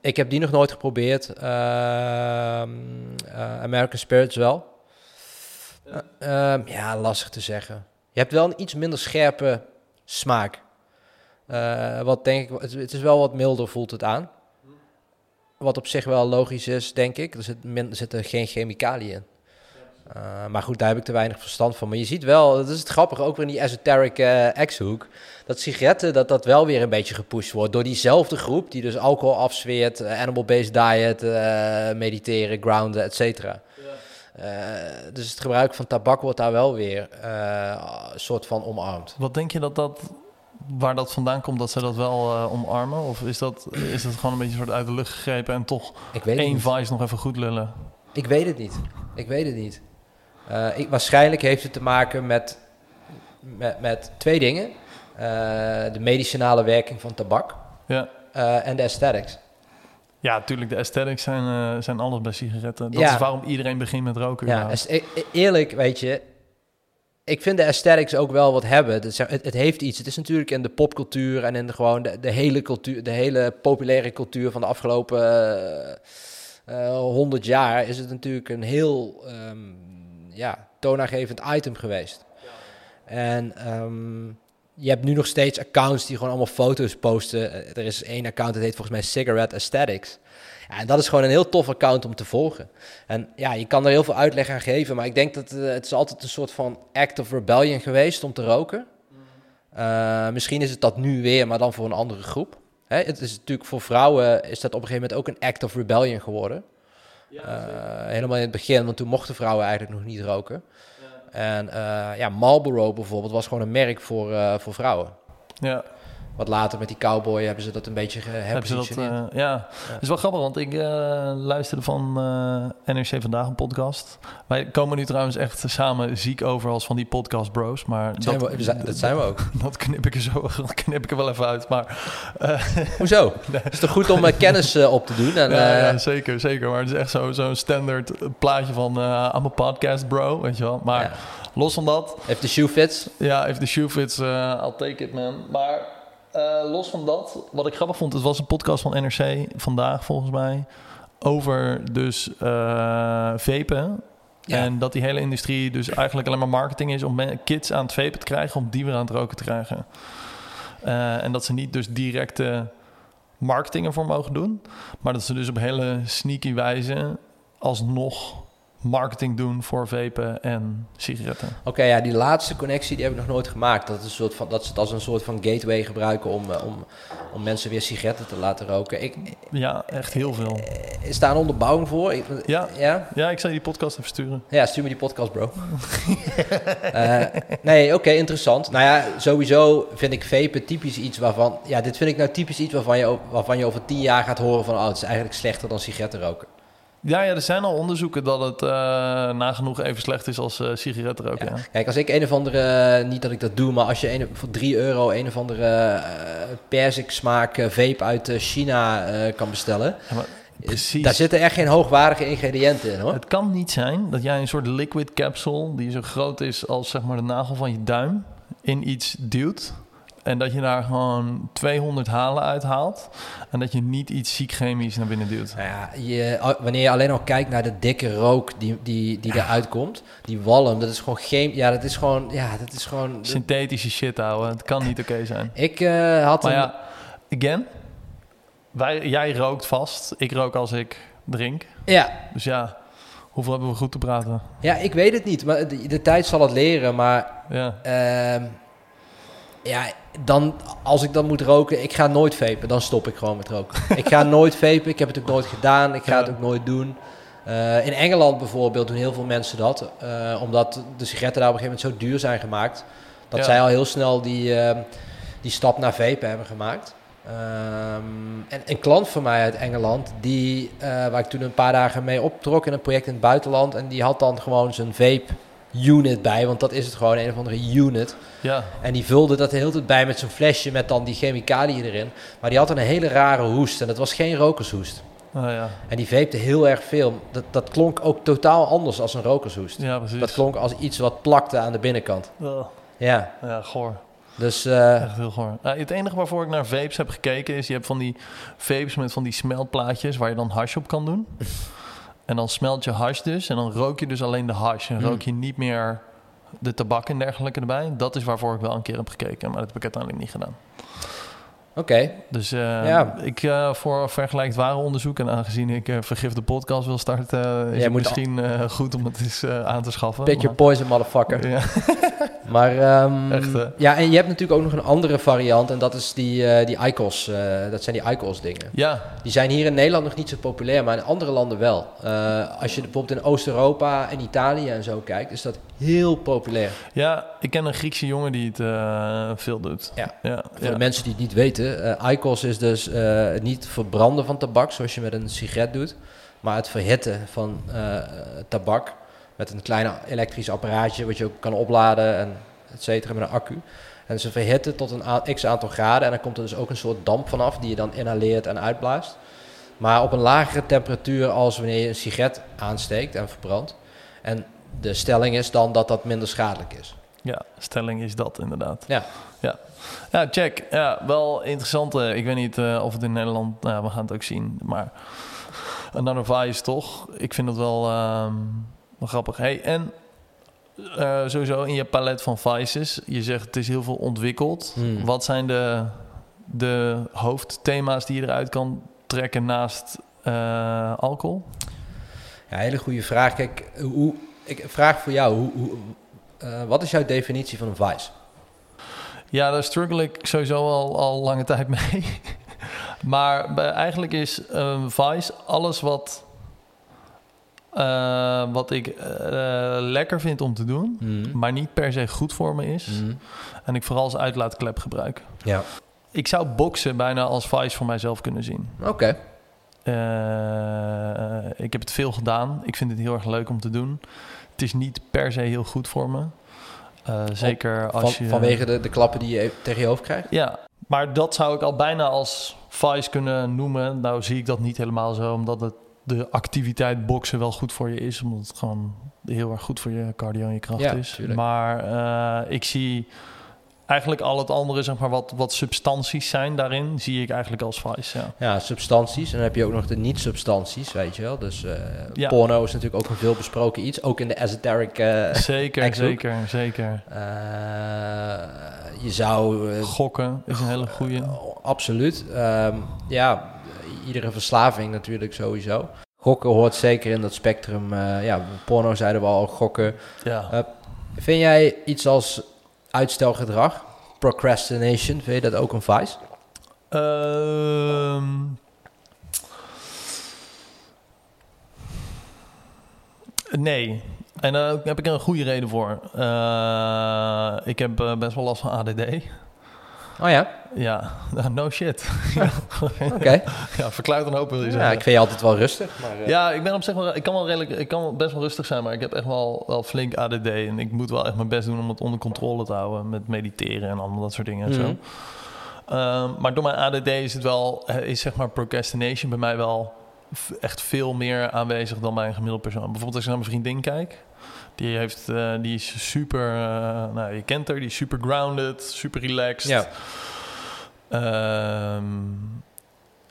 C: ik heb die nog nooit geprobeerd. Ehm, eh, American Spirits wel. Eh, ehm, ja, lastig te zeggen. Je hebt wel een iets minder scherpe smaak. Eh, wat denk ik, het, is wel wat milder voelt het aan. Wat op zich wel logisch is, denk ik. Er, zit er zitten geen chemicaliën in. Uh, maar goed, daar heb ik te weinig verstand van. Maar je ziet wel, dat is het grappige, ook weer in die esoteric uh, X-hoek, dat sigaretten, dat dat wel weer een beetje gepusht wordt door diezelfde groep, die dus alcohol afzweert, uh, animal-based diet, mediteren, grounden, et cetera. Ja. dus het gebruik van tabak wordt daar wel weer een soort van omarmd.
B: Wat denk je dat dat, waar dat vandaan komt, dat ze dat wel omarmen? Of is dat, is dat gewoon een beetje soort uit de lucht gegrepen en toch één vice nog even goed lullen?
C: Ik weet het niet. Ik weet het niet. Uh, ik, waarschijnlijk heeft het te maken met, met, met twee dingen. Uh, de medicinale werking van tabak
B: ja.
C: uh, en de aesthetics.
B: Ja, natuurlijk. De aesthetics zijn, zijn alles bij sigaretten. Dat ja. is waarom iedereen begint met roken.
C: Ja, e eerlijk, weet je. Ik vind de aesthetics ook wel wat hebben. Het, het, het, heeft iets. Het is natuurlijk in de popcultuur en in de, gewoon de, de, hele cultuur, de hele populaire cultuur van de afgelopen honderd jaar is het natuurlijk een heel um, ja, toonaangevend item geweest. En um, je hebt nu nog steeds accounts die gewoon allemaal foto's posten. Er is één account, dat heet volgens mij Cigarette Aesthetics. Ja, en dat is gewoon een heel tof account om te volgen. En ja, je kan er heel veel uitleg aan geven, maar ik denk dat uh, het is altijd een soort van act of rebellion geweest om te roken. Uh, misschien is het dat nu weer, maar dan voor een andere groep. Hè, het is natuurlijk voor vrouwen is dat op een gegeven moment ook een act of rebellion geworden. Ja, uh, helemaal in het begin, want toen mochten vrouwen eigenlijk nog niet roken. Ja. En uh, ja, Marlboro bijvoorbeeld was gewoon een merk voor, uh, voor vrouwen.
B: Ja.
C: Wat later met die cowboy hebben ze dat een beetje geherpositioneerd.
B: Dat, ja. ja, is wel grappig, want ik luisterde van NRC Vandaag een podcast. Wij komen nu trouwens echt samen ziek over als van die podcast bros. Maar
C: dat zijn, we, dat zijn we ook.
B: Dat knip ik er zo dat knip ik er wel even uit. Maar,
C: Hoezo? nee. Het is toch goed om kennis op te doen? En,
B: ja, ja, zeker, zeker. Maar het is echt zo'n zo standaard plaatje van uh, I'm a podcast bro, weet je wel. Maar ja. los van dat...
C: If the shoe fits.
B: Ja, if the shoe fits, uh, I'll take it, man. Maar uh, los van dat, wat ik grappig vond, het was een podcast van NRC vandaag volgens mij... over dus uh, vapen. Ja. En dat die hele industrie dus eigenlijk alleen maar marketing is... om kids aan het vapen te krijgen, om die weer aan het roken te krijgen. Uh, en dat ze niet dus directe marketing ervoor mogen doen... maar dat ze dus op hele sneaky wijze alsnog marketing doen voor vapen en sigaretten.
C: Oké, ja, die laatste connectie die heb ik nog nooit gemaakt. Dat, is een soort van, dat ze het als een soort van gateway gebruiken om, eh, om, om mensen weer sigaretten te laten roken. Ik,
B: Ja, echt heel veel.
C: is daar een onderbouwing voor? Ik,
B: Ja.
C: ja?
B: Ja, ik zal je die podcast even sturen.
C: Ja, stuur me die podcast, bro. Eh, nee, oké, interessant. Nou ja, sowieso vind ik vapen typisch iets waarvan... Ja, dit vind ik nou typisch iets waarvan je, waarvan je over tien jaar gaat horen van... Oh, het is eigenlijk slechter dan sigaretten roken.
B: Ja, ja, er zijn al onderzoeken dat het eh, nagenoeg even slecht is als eh sigaretten roken. Ja.
C: Kijk, als ik een of andere... Niet dat ik dat doe, maar als je een, voor 3 euro... een of andere eh persik smaak eh, vape uit eh, China eh, kan bestellen...
B: Ja, maar precies.
C: Daar zitten echt geen hoogwaardige ingrediënten in, hoor.
B: Het kan niet zijn dat jij een soort liquid capsule die zo groot is als zeg maar de nagel van je duim in iets duwt. En dat je daar gewoon 200 halen uithaalt. En dat je niet iets ziek chemisch naar binnen duwt.
C: Nou ja, je, wanneer je alleen al kijkt naar de dikke rook die, die, die eruit komt, die walm, dat is gewoon geen, ja, dat is gewoon, ja, dat is gewoon.
B: Synthetische shit houden. Het kan niet oké zijn.
C: Ik eh, had
B: Maar
C: een,
B: ja, again. Wij, jij rookt vast. Ik rook als ik drink.
C: ja,
B: Dus ja, hoeveel hebben we goed te praten?
C: ja, ik weet het niet, maar de, de tijd zal het leren, maar
B: Ja,
C: ehm, ja, dan, als ik dan moet roken, ik ga nooit vapen, dan stop ik gewoon met roken. ik ga nooit vapen, ik heb het ook nooit gedaan, ik ga
B: Ja.
C: het ook nooit doen. Eh, in Engeland bijvoorbeeld doen heel veel mensen dat, eh, omdat de sigaretten daar op een gegeven moment zo duur zijn gemaakt, dat
B: Ja.
C: zij al heel snel die, ehm, die stap naar vapen hebben gemaakt. Ehm, en een klant van mij uit Engeland, die, eh, waar ik toen een paar dagen mee optrok in een project in het buitenland, en die had dan gewoon zijn vape unit bij, want dat is het gewoon, een of andere unit.
B: ja.
C: En die vulde dat de hele tijd bij met zo'n flesje met dan die chemicaliën erin. Maar die had een hele rare hoest en dat was geen rokershoest.
B: Oh, ja.
C: En die veepte heel erg veel. Dat, dat klonk ook totaal anders als een rokershoest.
B: ja, precies.
C: Dat klonk als iets wat plakte aan de binnenkant.
B: Oh,
C: Ja,
B: ja, goor.
C: dus eh,
B: Echt heel goor. Het enige waarvoor ik naar vapes heb gekeken is... je hebt van die vapes met van die smeltplaatjes... waar je dan hash op kan doen. En dan smelt je hash dus... en dan rook je dus alleen de hash. En rook je niet meer de tabak en dergelijke erbij. Dat is waarvoor ik wel een keer heb gekeken. Maar dat heb ik uiteindelijk niet gedaan.
C: oké.
B: Dus eh,
C: Ja.
B: ik eh, voor vergelijkt ware onderzoek... en aangezien ik eh Vergifte Podcast wil starten... is
C: Jij
B: het misschien goed om het eens aan te schaffen.
C: Pick your poison, motherfucker.
B: Ja.
C: Maar ehm,
B: Echt,
C: ja, en je hebt natuurlijk ook nog een andere variant. En dat is die, eh die ICOS. eh, dat zijn die ICOS dingen.
B: ja,
C: Die zijn hier in Nederland nog niet zo populair, maar in andere landen wel. Eh, als je bijvoorbeeld in Oost-Europa en Italië en zo kijkt, is dat heel populair.
B: ja, ik ken een Griekse jongen die het veel doet.
C: Ja.
B: ja,
C: Voor
B: ja.
C: de mensen die het niet weten, ICOS is dus eh, niet verbranden van tabak zoals je met een sigaret doet, maar het verhitten van tabak met een klein elektrisch apparaatje wat je ook kan opladen en et cetera met een accu. En ze verhitten tot een x aantal graden en dan komt er dus ook een soort damp vanaf die je dan inhaleert en uitblaast. Maar op een lagere temperatuur als wanneer je een sigaret aansteekt en verbrandt. En de stelling is dan dat dat minder schadelijk is.
B: Ja, stelling is dat inderdaad.
C: Ja.
B: Ja, ja check. Ja, wel interessant. eh, ik weet niet eh, of het in Nederland... Nou, we gaan het ook zien. Maar Another Vice toch? Ik vind dat wel, ehm, wel grappig. Hey, en eh, sowieso in je palet van vices. Je zegt het is heel veel ontwikkeld.
C: Hmm.
B: Wat zijn de, de hoofdthema's die je eruit kan trekken naast eh, alcohol?
C: Ja, hele goede vraag. Kijk, hoe, ik vraag voor jou, hoe, hoe, eh, wat is jouw definitie van een vice?
B: Ja, daar struggle ik sowieso al, al lange tijd mee. maar bij, eigenlijk is een Vice alles wat, eh, wat ik eh, lekker vind om te doen, maar niet per se goed voor me is.
C: Mhm.
B: En ik vooral als uitlaatklep gebruik.
C: Ja.
B: Ik zou boksen bijna als Vice voor mijzelf kunnen zien.
C: Oké.
B: Eh, ik heb het veel gedaan. Ik vind het heel erg leuk om te doen. Het is niet per se heel goed voor me. Zeker als
C: Van,
B: je...
C: Vanwege de, de klappen die je tegen je hoofd krijgt?
B: Ja, maar dat zou ik al bijna als vice kunnen noemen. Nou zie ik dat niet helemaal zo, omdat het de activiteit boksen wel goed voor je is. Omdat het gewoon heel erg goed voor je cardio en je kracht
C: Ja,
B: is.
C: tuurlijk.
B: Maar eh, ik zie eigenlijk al het andere, zeg maar, wat, wat substanties zijn daarin, zie ik eigenlijk als vice. Ja.
C: Ja, substanties. En dan heb je ook nog de niet-substanties, weet je wel. Dus eh,
B: Ja.
C: porno is natuurlijk ook een veel besproken iets. Ook in de esoteric... eh,
B: Zeker, zeker, zeker.
C: je zou...
B: Gokken is een hele goede.
C: absoluut. Ehm, ja, iedere verslaving natuurlijk sowieso. Gokken hoort zeker in dat spectrum. eh, ja, porno zeiden we al, gokken.
B: Ja.
C: Eh, Vind jij iets als uitstelgedrag, procrastination, vind je dat ook een vice?
B: Ehm nee. En daar heb ik er een goede reden voor. Eh, ik heb best wel last van ADD.
C: Oh ja,
B: Ja, no shit.
C: oké.
B: ja, verklaart een hoop
C: ja, ik vind je altijd wel rustig. Maar, eh,
B: Ja, ik ben op zich wel, ik kan wel redelijk, ik kan best wel rustig zijn, maar ik heb echt wel, wel flink ADD en ik moet wel echt mijn best doen om het onder controle te houden met mediteren en allemaal dat soort dingen en
C: Mhm.
B: zo. Ehm, maar door mijn ADD is het wel, eh, is zeg maar procrastination bij mij wel echt veel meer aanwezig dan bij een gemiddelde persoon. Bijvoorbeeld als ik naar mijn vriendin kijk, die heeft, eh, die is super, eh, nou je kent haar, die is super grounded, super relaxed.
C: Ja.
B: Ehm,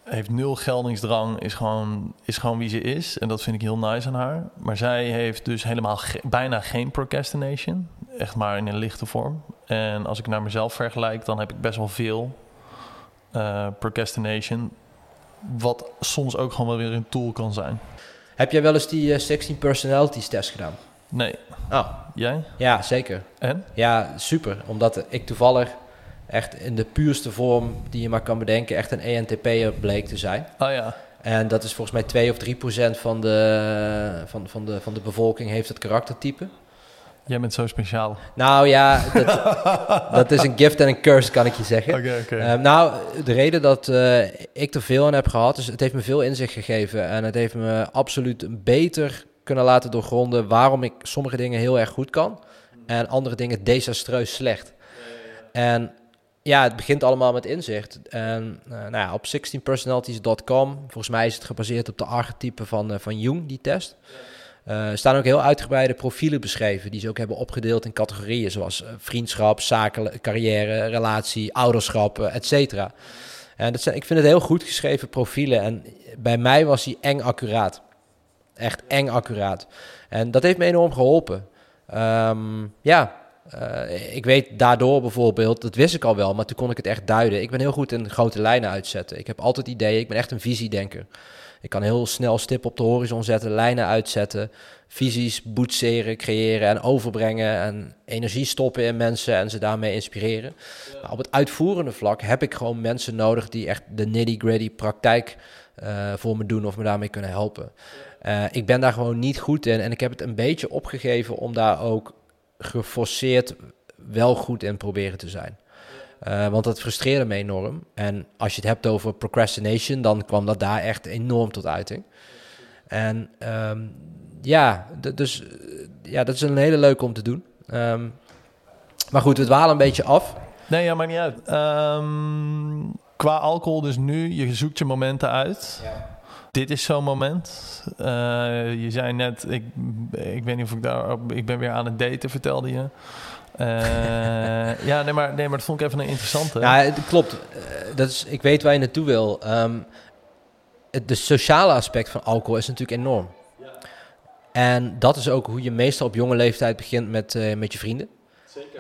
B: heeft nul geldingsdrang, is gewoon, is gewoon wie ze is. En dat vind ik heel nice aan haar. Maar zij heeft dus helemaal ge- bijna geen procrastination. Echt maar in een lichte vorm. En als ik naar mezelf vergelijk, dan heb ik best wel veel eh, procrastination. Wat soms ook gewoon wel weer een tool kan zijn.
C: Heb jij wel eens die eh, 16 personalities test gedaan?
B: Nee,
C: Oh,
B: jij?
C: ja, zeker.
B: En?
C: Ja, super. Omdat ik toevallig echt in de puurste vorm die je maar kan bedenken, echt een ENTP'er bleek te zijn.
B: Oh ja.
C: En dat is volgens mij 2 of 3 procent van de, van, van, de, van de bevolking heeft het karaktertype.
B: Jij bent zo speciaal.
C: Nou ja, dat, dat is een gift en een curse, kan ik je zeggen.
B: Oké, oké.
C: Ehm, nou, de reden dat eh, ik er veel aan heb gehad, is het heeft me veel inzicht gegeven. En het heeft me absoluut beter kunnen laten doorgronden waarom ik sommige dingen heel erg goed kan. En andere dingen desastreus slecht. En ja, het begint allemaal met inzicht. En eh, nou ja, op 16personalities.com, volgens mij is het gebaseerd op de archetypen van, eh, van Jung, die test. Eh, staan ook heel uitgebreide profielen beschreven, die ze ook hebben opgedeeld in categorieën, zoals vriendschap, zaken, carrière, relatie, ouderschap, et cetera. En dat zijn, ik vind het heel goed geschreven profielen. En bij mij was die eng accuraat. Echt eng accuraat. En dat heeft me enorm geholpen. Ehm, ja, eh, ik weet daardoor bijvoorbeeld, dat wist ik al wel, maar toen kon ik het echt duiden. Ik ben heel goed in grote lijnen uitzetten. Ik heb altijd ideeën, ik ben echt een visiedenker. Ik kan heel snel stip op de horizon zetten, lijnen uitzetten, visies boetseren, creëren en overbrengen en energie stoppen in mensen en ze daarmee inspireren. Maar op het uitvoerende vlak heb ik gewoon mensen nodig die echt de nitty-gritty praktijk eh, voor me doen of me daarmee kunnen helpen. Eh, ik ben daar gewoon niet goed in en ik heb het een beetje opgegeven om daar ook geforceerd wel goed in proberen te zijn. Eh, want dat frustreerde me enorm. En als je het hebt over procrastination, dan kwam dat daar echt enorm tot uiting. En ehm, ja, dus eh, ja, dat is een hele leuke om te doen. Ehm, maar goed, we dwalen een beetje af.
B: Nee, ja, maakt niet uit. Ehm, qua alcohol dus nu, je zoekt je momenten uit. Dit is zo'n moment. Eh, je zei net, ik, ik weet niet of ik daar... Ik ben weer aan het daten, vertelde je. Eh, ja, nee maar, nee, maar dat vond ik even een interessante.
C: Ja, het klopt. Eh, dat is, ik weet waar je naartoe wil. Ehm, het de sociale aspect van alcohol is natuurlijk enorm. En dat is ook hoe je meestal op jonge leeftijd begint met, eh, met je vrienden.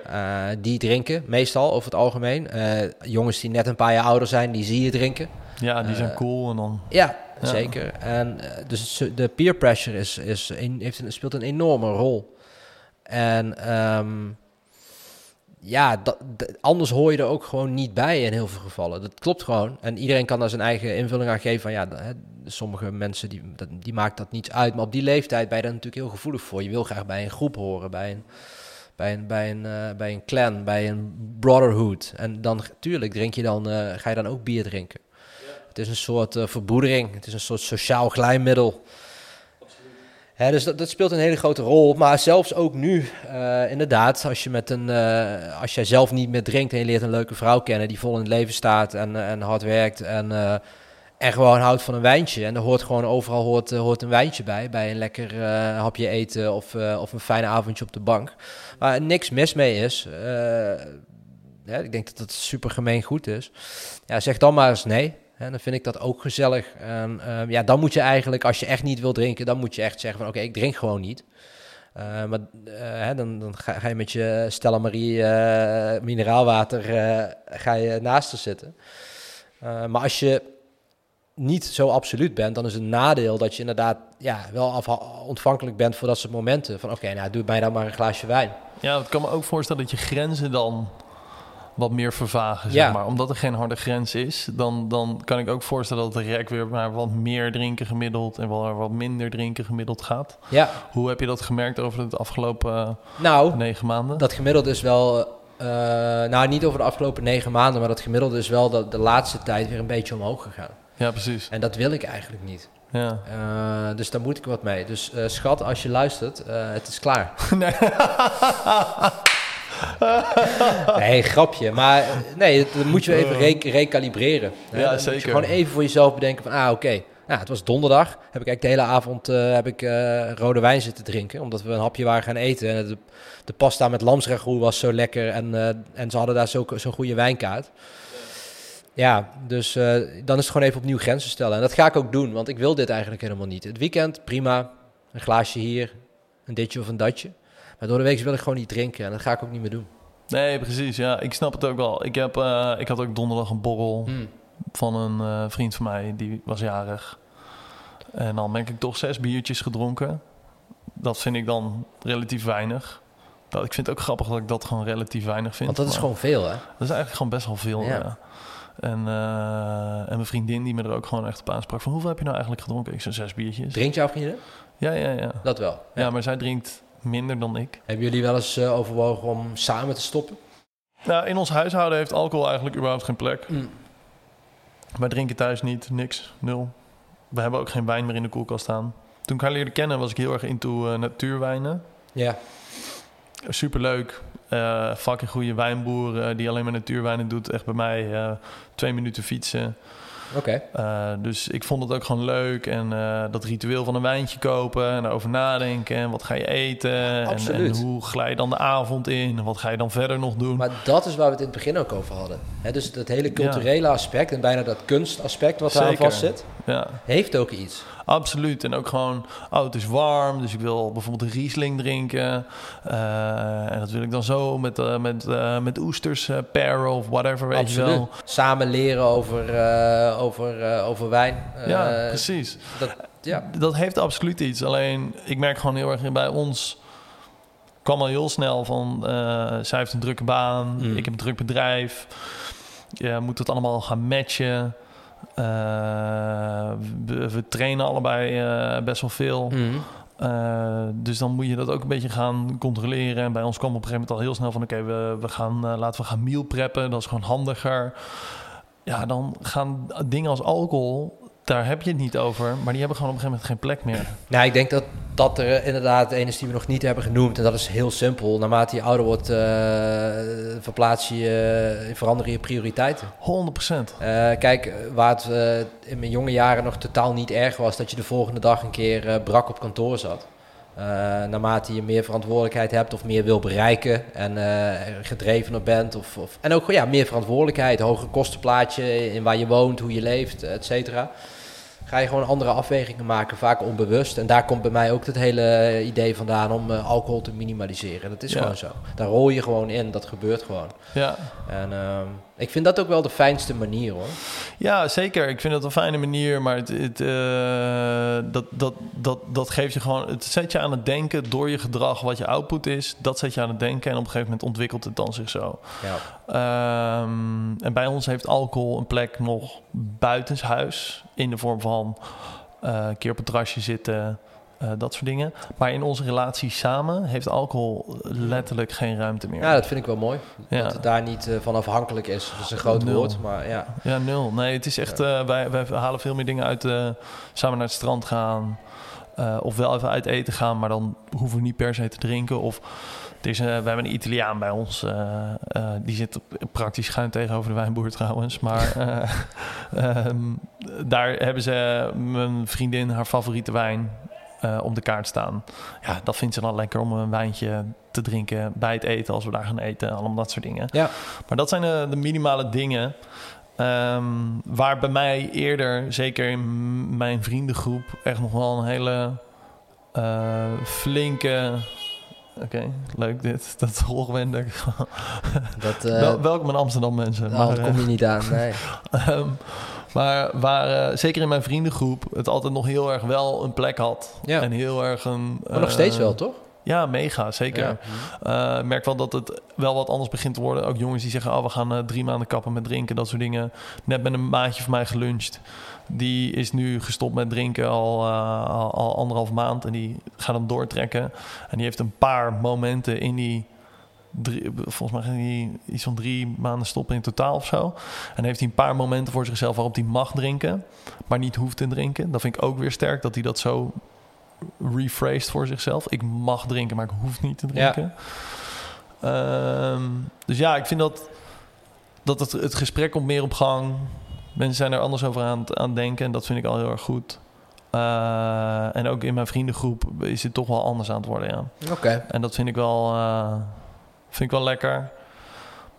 C: Eh, die drinken, meestal over het algemeen. Eh, jongens die net een paar jaar ouder zijn, die zie je drinken.
B: ja, die zijn cool en dan...
C: Ja, Zeker. En eh, dus de peer pressure is, is heeft speelt een enorme rol. En ehm, ja, anders hoor je er ook gewoon niet bij in heel veel gevallen. Dat klopt gewoon. En iedereen kan daar zijn eigen invulling aan geven. Van ja, hè, sommige mensen die, dat, die maakt dat niets uit. Maar op die leeftijd ben je daar natuurlijk heel gevoelig voor. Je wil graag bij een groep horen, bij een, bij een, bij een, eh, bij een clan, bij een brotherhood. En dan, tuurlijk, drink je dan, eh, ga je dan ook bier drinken. Het is een soort eh, verbroedering. Het is een soort sociaal glijmiddel. Dus dat, speelt een hele grote rol. Maar zelfs ook nu, eh, inderdaad, als, je met een, eh, als jij zelf niet meer drinkt en je leert een leuke vrouw kennen die vol in het leven staat en, en hard werkt en, en gewoon houdt van een wijntje. En er hoort gewoon overal hoort, hoort een wijntje bij, bij een lekker hapje eten of, of een fijn avondje op de bank. Waar niks mis mee is. ik denk dat dat super gemeen goed is. Ja, zeg dan maar eens nee. En dan vind ik dat ook gezellig. En ehm, ja, dan moet je eigenlijk, als je echt niet wil drinken, dan moet je echt zeggen van oké, ik drink gewoon niet. Eh, maar eh, hè, dan, dan ga, je met je Stella Marie eh, mineraalwater ga je naast zitten. Maar als je niet zo absoluut bent, dan is het nadeel dat je inderdaad ja, wel ontvankelijk bent voor dat soort momenten. Van oké, nou doe mij dan maar een glaasje wijn.
B: Ja, ik kan me ook voorstellen dat je grenzen dan wat meer vervagen,
C: Ja.
B: zeg maar. Omdat er geen harde grens is, dan, dan kan ik ook voorstellen dat de rek weer maar wat meer drinken gemiddeld en wel wat minder drinken gemiddeld gaat.
C: Ja,
B: Hoe heb je dat gemerkt over de afgelopen eh,
C: nou,
B: negen maanden?
C: dat gemiddelde is wel, eh, nou niet over de afgelopen negen maanden, maar dat gemiddelde is wel de, de laatste tijd weer een beetje omhoog gegaan.
B: Ja, precies.
C: En dat wil ik eigenlijk niet.
B: Ja.
C: Eh, dus daar moet ik wat mee. Dus schat, als je luistert, het is klaar.
B: Nee.
C: Nee, grapje. Maar eh, nee, dat moet je even re- recalibreren. hè.
B: Ja, zeker.
C: gewoon even voor jezelf bedenken van, ah, oké. Nou, het was donderdag. Heb ik eigenlijk de hele avond eh, heb ik, eh, rode wijn zitten drinken. Omdat we een hapje waren gaan eten. En de, de pasta met lamsragout was zo lekker. En, eh, en ze hadden daar zo- zo'n goede wijnkaart. Ja, dus eh, dan is het gewoon even opnieuw grenzen stellen. En dat ga ik ook doen, want ik wil dit eigenlijk helemaal niet. Het weekend, prima. Een glaasje hier, een ditje of een datje. Maar door de week wil ik gewoon niet drinken. En dat ga ik ook niet meer doen.
B: nee, precies. Ja, ik snap het ook wel. Ik, heb, eh, ik had ook donderdag een borrel
C: Hmm.
B: van een eh, vriend van mij, die was jarig. En dan ben ik toch zes biertjes gedronken. Dat vind ik dan relatief weinig. Dat, ik vind het ook grappig dat ik dat gewoon relatief weinig vind.
C: Want dat is gewoon veel, hè?
B: dat is eigenlijk gewoon best wel veel.
C: Ja.
B: Ja. En, eh, en mijn vriendin die me er ook gewoon echt op aansprak van hoeveel heb je nou eigenlijk gedronken? Ik zei zes biertjes.
C: Drinkt jouw vriendin?
B: Ja, ja, ja.
C: Dat wel.
B: Ja, maar zij drinkt minder dan ik.
C: Hebben jullie wel eens eh, overwogen om samen te stoppen?
B: Nou, in ons huishouden heeft alcohol eigenlijk überhaupt geen plek.
C: Mm.
B: Wij drinken thuis niet, niks, nul. We hebben ook geen wijn meer in de koelkast staan. Toen ik haar leerde kennen was ik heel erg into eh, natuurwijnen.
C: Ja.
B: Superleuk. Eh fucking goede wijnboer die alleen maar natuurwijnen doet. Echt bij mij twee minuten fietsen.
C: Oké.
B: Eh, dus ik vond het ook gewoon leuk. En eh, dat ritueel van een wijntje kopen en erover nadenken. En wat ga je eten? En, en hoe glij je dan de avond in? En wat ga je dan verder nog doen?
C: Maar dat is waar we het in het begin ook over hadden. Dus dat hele culturele aspect en bijna dat kunstaspect wat eraan
B: Zeker.
C: vast zit,
B: Ja.
C: heeft ook iets.
B: Absoluut. En ook gewoon, oh, het is warm, dus ik wil bijvoorbeeld een Riesling drinken. Eh, en dat wil ik dan zo met, eh, met, eh, met oesters pairen of whatever, weet je wel.
C: Samen leren over, over, over wijn.
B: Ja, precies.
C: Dat, ja.
B: Dat heeft absoluut iets. Alleen, ik merk gewoon heel erg bij ons... kwam al heel snel van... zij heeft een drukke baan,
C: Mm.
B: ik heb een druk bedrijf. Je moet het allemaal gaan matchen. Eh, we, we trainen allebei eh, best wel veel.
C: Mhm.
B: Eh, dus dan moet je dat ook een beetje gaan controleren. En bij ons kwam op een gegeven moment al heel snel van... oké, we, we gaan, laten we gaan meal preppen. Dat is gewoon handiger. Ja, dan gaan dingen als alcohol... daar heb je het niet over. Maar die hebben gewoon op een gegeven moment geen plek meer.
C: Nou, ik denk dat dat er eh, inderdaad een is die we nog niet hebben genoemd. En dat is heel simpel. Naarmate je ouder wordt, eh, verplaats je, uh, veranderen je prioriteiten.
B: 100 procent.
C: Uh, kijk, waar het uh, in mijn jonge jaren nog totaal niet erg was... dat je de volgende dag een keer uh, brak op kantoor zat. Uh, naarmate je meer verantwoordelijkheid hebt of meer wil bereiken en uh, gedrevener bent. Of, of, en ook ja, meer verantwoordelijkheid, hoger kostenplaatje in waar je woont, hoe je leeft, et cetera. Ga je gewoon andere afwegingen maken, vaak onbewust. En daar komt bij mij ook het hele idee vandaan om uh, alcohol te minimaliseren. Dat is ja. gewoon zo. Daar rol je gewoon in, dat gebeurt gewoon.
B: Ja.
C: En uh, ik vind dat ook wel de fijnste manier hoor.
B: Ja, zeker. Ik vind dat een fijne manier, maar het, het, uh, dat, dat, dat, dat geeft je gewoon, het zet je aan het denken door je gedrag, wat je output is, dat zet je aan het denken en op een gegeven moment ontwikkelt het dan zich zo.
C: Ja.
B: Um, en bij ons heeft alcohol een plek nog buitenshuis in de vorm van uh, een keer op het terrasje zitten. Uh, dat soort dingen. Maar in onze relatie samen heeft alcohol letterlijk geen ruimte meer.
C: Ja, dat vind ik wel mooi.
B: Ja.
C: Dat het daar niet uh, van afhankelijk is. Dat is een groot
B: nul.
C: woord, maar ja.
B: Ja, nul. Nee, het is echt... Uh, wij, wij halen veel meer dingen uit samen naar het strand gaan. of wel even uit eten gaan, maar dan hoeven we niet per se te drinken. Of is, we hebben een Italiaan bij ons. die zit praktisch schuin tegenover de wijnboer trouwens. Maar um, daar hebben ze mijn vriendin haar favoriete wijn uh, op de kaart staan. Ja, dat vindt ze dan lekker om een wijntje te drinken bij het eten als we daar gaan eten. Allemaal dat soort dingen.
C: Ja.
B: Maar dat zijn de, de minimale dingen. Um, waar bij mij eerder, zeker in mijn vriendengroep, echt nog wel een hele uh, flinke. Oké, okay, leuk dit. Dat hoogwendig.
C: Dat, uh,
B: Wel, welkom in Amsterdam, mensen.
C: Nou, dat kom je niet aan, nee.
B: um, Maar waar, eh, zeker in mijn vriendengroep, het altijd nog heel erg wel een plek had.
C: Ja.
B: En heel erg een...
C: Maar nog
B: eh,
C: steeds wel, toch?
B: Ja, mega, zeker.
C: Ja.
B: Eh, Ik merk wel dat het wel wat anders begint te worden. Ook jongens die zeggen, oh, we gaan drie maanden kappen met drinken, dat soort dingen. Net met een maatje van mij geluncht. Die is nu gestopt met drinken al, al, al anderhalf maand. En die gaat hem doortrekken. En die heeft een paar momenten in die... Drie, volgens mij ging hij iets van drie maanden stoppen in totaal of zo. En heeft hij een paar momenten voor zichzelf waarop hij mag drinken, maar niet hoeft te drinken. Dat vind ik ook weer sterk dat hij dat zo rephrased voor zichzelf. Ik mag drinken, maar ik hoef niet te drinken. Ehm, dus ja, ik vind dat, dat het, het gesprek komt meer op gang. Mensen zijn er anders over aan, het- denken en dat vind ik al heel erg goed. Eh, en ook in mijn vriendengroep is het toch wel anders aan het worden, ja.
C: Oké.
B: En dat vind ik wel, eh, vind ik wel lekker.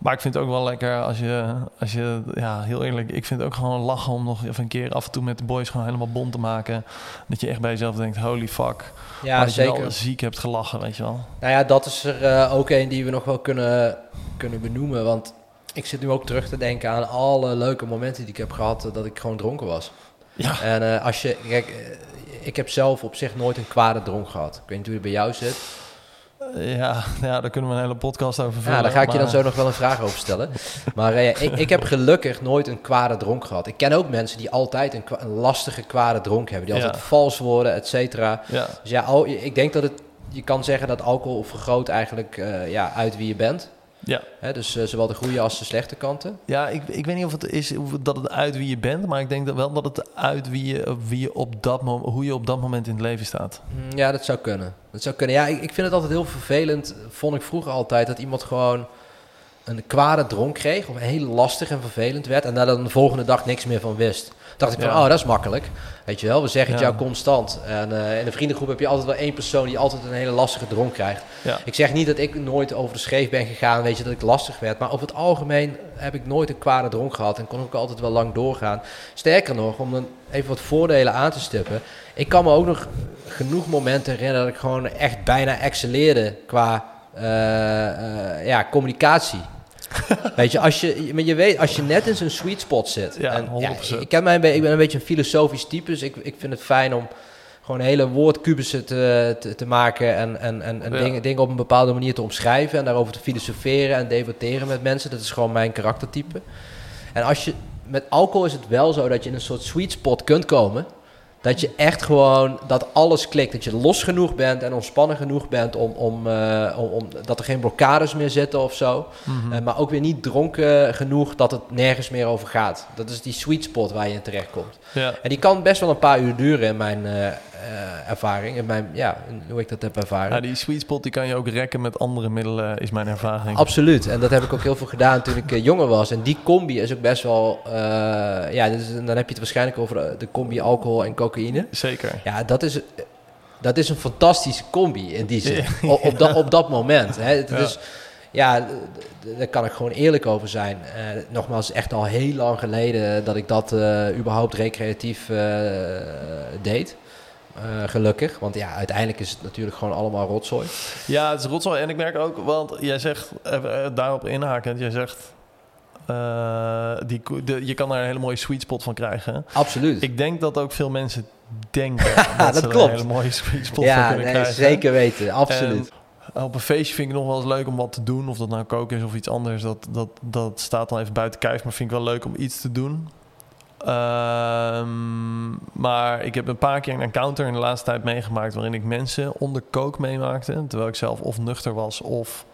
B: Maar ik vind het ook wel lekker als je, als je, ja, heel eerlijk, ik vind het ook gewoon lachen om nog even een keer af en toe met de boys gewoon helemaal bont te maken. Dat je echt bij jezelf denkt, holy fuck.
C: Ja,
B: maar dat je
C: zeker.
B: wel ziek hebt gelachen, weet je wel.
C: Nou ja, dat is er eh, ook een die we nog wel kunnen, kunnen benoemen. Want ik zit nu ook terug te denken aan alle leuke momenten die ik heb gehad eh, dat ik gewoon dronken was.
B: Ja.
C: En eh, als je, kijk, ik heb zelf op zich nooit een kwade dronk gehad. Ik weet niet hoe het bij jou zit.
B: Ja, ja, daar kunnen we een hele podcast over vullen.
C: Ja, daar ga ik je dan zo nog wel een vraag over stellen. Maar eh, ik, ik heb gelukkig nooit een kwade dronk gehad. Ik ken ook mensen die altijd een, een lastige kwade dronk hebben. Die
B: Ja.
C: altijd vals worden, et cetera.
B: Ja,
C: Dus ja, al, ik denk dat het, je kan zeggen dat alcohol vergroot eigenlijk eh, ja, uit wie je bent.
B: Ja.
C: Hè, dus eh, zowel de goede als de slechte kanten.
B: ja ik, ik weet niet of het is of dat het uit wie je bent, maar ik denk dat wel dat het uit wie je, wie je op dat moment, hoe je op dat moment in het leven staat.
C: Mm, Ja, dat zou kunnen. Dat zou kunnen. Ja, ik, ik vind het altijd heel vervelend. Vond ik vroeger altijd dat iemand gewoon een kwade dronk kreeg. Of heel lastig en vervelend werd. En daar dan de volgende dag niks meer van wist. Dacht ik van, oh, dat is makkelijk. Weet je wel, we zeggen het jou constant. En eh, in de vriendengroep heb je altijd wel één persoon die altijd een hele lastige dronk krijgt. Ik zeg niet dat ik nooit over de scheef ben gegaan, weet je, dat ik lastig werd. Maar over het algemeen heb ik nooit een kwade dronk gehad en kon ik altijd wel lang doorgaan. Sterker nog, om dan even wat voordelen aan te stippen. Ik kan me ook nog genoeg momenten herinneren dat ik gewoon echt bijna excelleerde qua eh, eh, ja, communicatie. Weet je, als je, maar je weet, als je net in zo'n sweet spot zit.
B: Ja,
C: en,
B: 100%.
C: ik, heb mij, een be- ik ben een beetje een filosofisch type, dus ik, ik vind het fijn om gewoon hele woordkubussen te, te, te maken en, en, en, en
B: Ja.
C: dingen, dingen op een bepaalde manier te omschrijven en daarover te filosoferen en debatteren met mensen. Dat is gewoon mijn karaktertype. En als je, met alcohol is het wel zo dat je in een soort sweet spot kunt komen. Dat je echt gewoon, dat alles klikt. Dat je los genoeg bent en ontspannen genoeg bent om, om, eh, om, om dat er geen blokkades meer zitten of zo.
B: Mhm.
C: Eh, maar ook weer niet dronken genoeg dat het nergens meer over gaat. Dat is die sweet spot waar je in terecht komt.
B: ja.
C: En die kan best wel een paar uur duren in mijn eh, eh, ervaring. In mijn, ja, hoe ik dat heb ervaren.
B: Ja, die sweet spot die kan je ook rekken met andere middelen, is mijn ervaring.
C: Absoluut. En dat heb ik ook heel veel gedaan toen ik eh, jonger was. En die combi is ook best wel... eh, ja, dus, dan heb je het waarschijnlijk over de, combi alcohol en cocaïne.
B: Zeker.
C: Ja, dat is, dat is een fantastische combi in die zin. Op, op, dat, op dat moment. Hè. Het
B: Ja.
C: is, ja, daar kan ik gewoon eerlijk over zijn. Eh, nogmaals, echt al heel lang geleden dat ik dat eh, überhaupt recreatief eh, deed. Eh, gelukkig, want ja, uiteindelijk is het natuurlijk gewoon allemaal rotzooi.
B: Ja, het is rotzooi. En ik merk ook, want jij zegt, even, eh, daarop inhakend, jij zegt, eh, die, de, je kan daar een hele mooie sweet spot van krijgen.
C: Absoluut.
B: Ik denk dat ook veel mensen denken dat,
C: dat
B: ze
C: klopt.
B: een hele mooie sweet spot van
C: ja,
B: kunnen
C: nee,
B: krijgen.
C: zeker weten. Absoluut.
B: En op een feestje vind ik nog wel eens leuk om wat te doen. Of dat nou koken is of iets anders. Dat, dat, dat staat dan even buiten kijf. Maar vind ik wel leuk om iets te doen. Ehm, maar ik heb een paar keer een encounter in de laatste tijd meegemaakt... waarin ik mensen onder kook meemaakte. Terwijl ik zelf of nuchter was of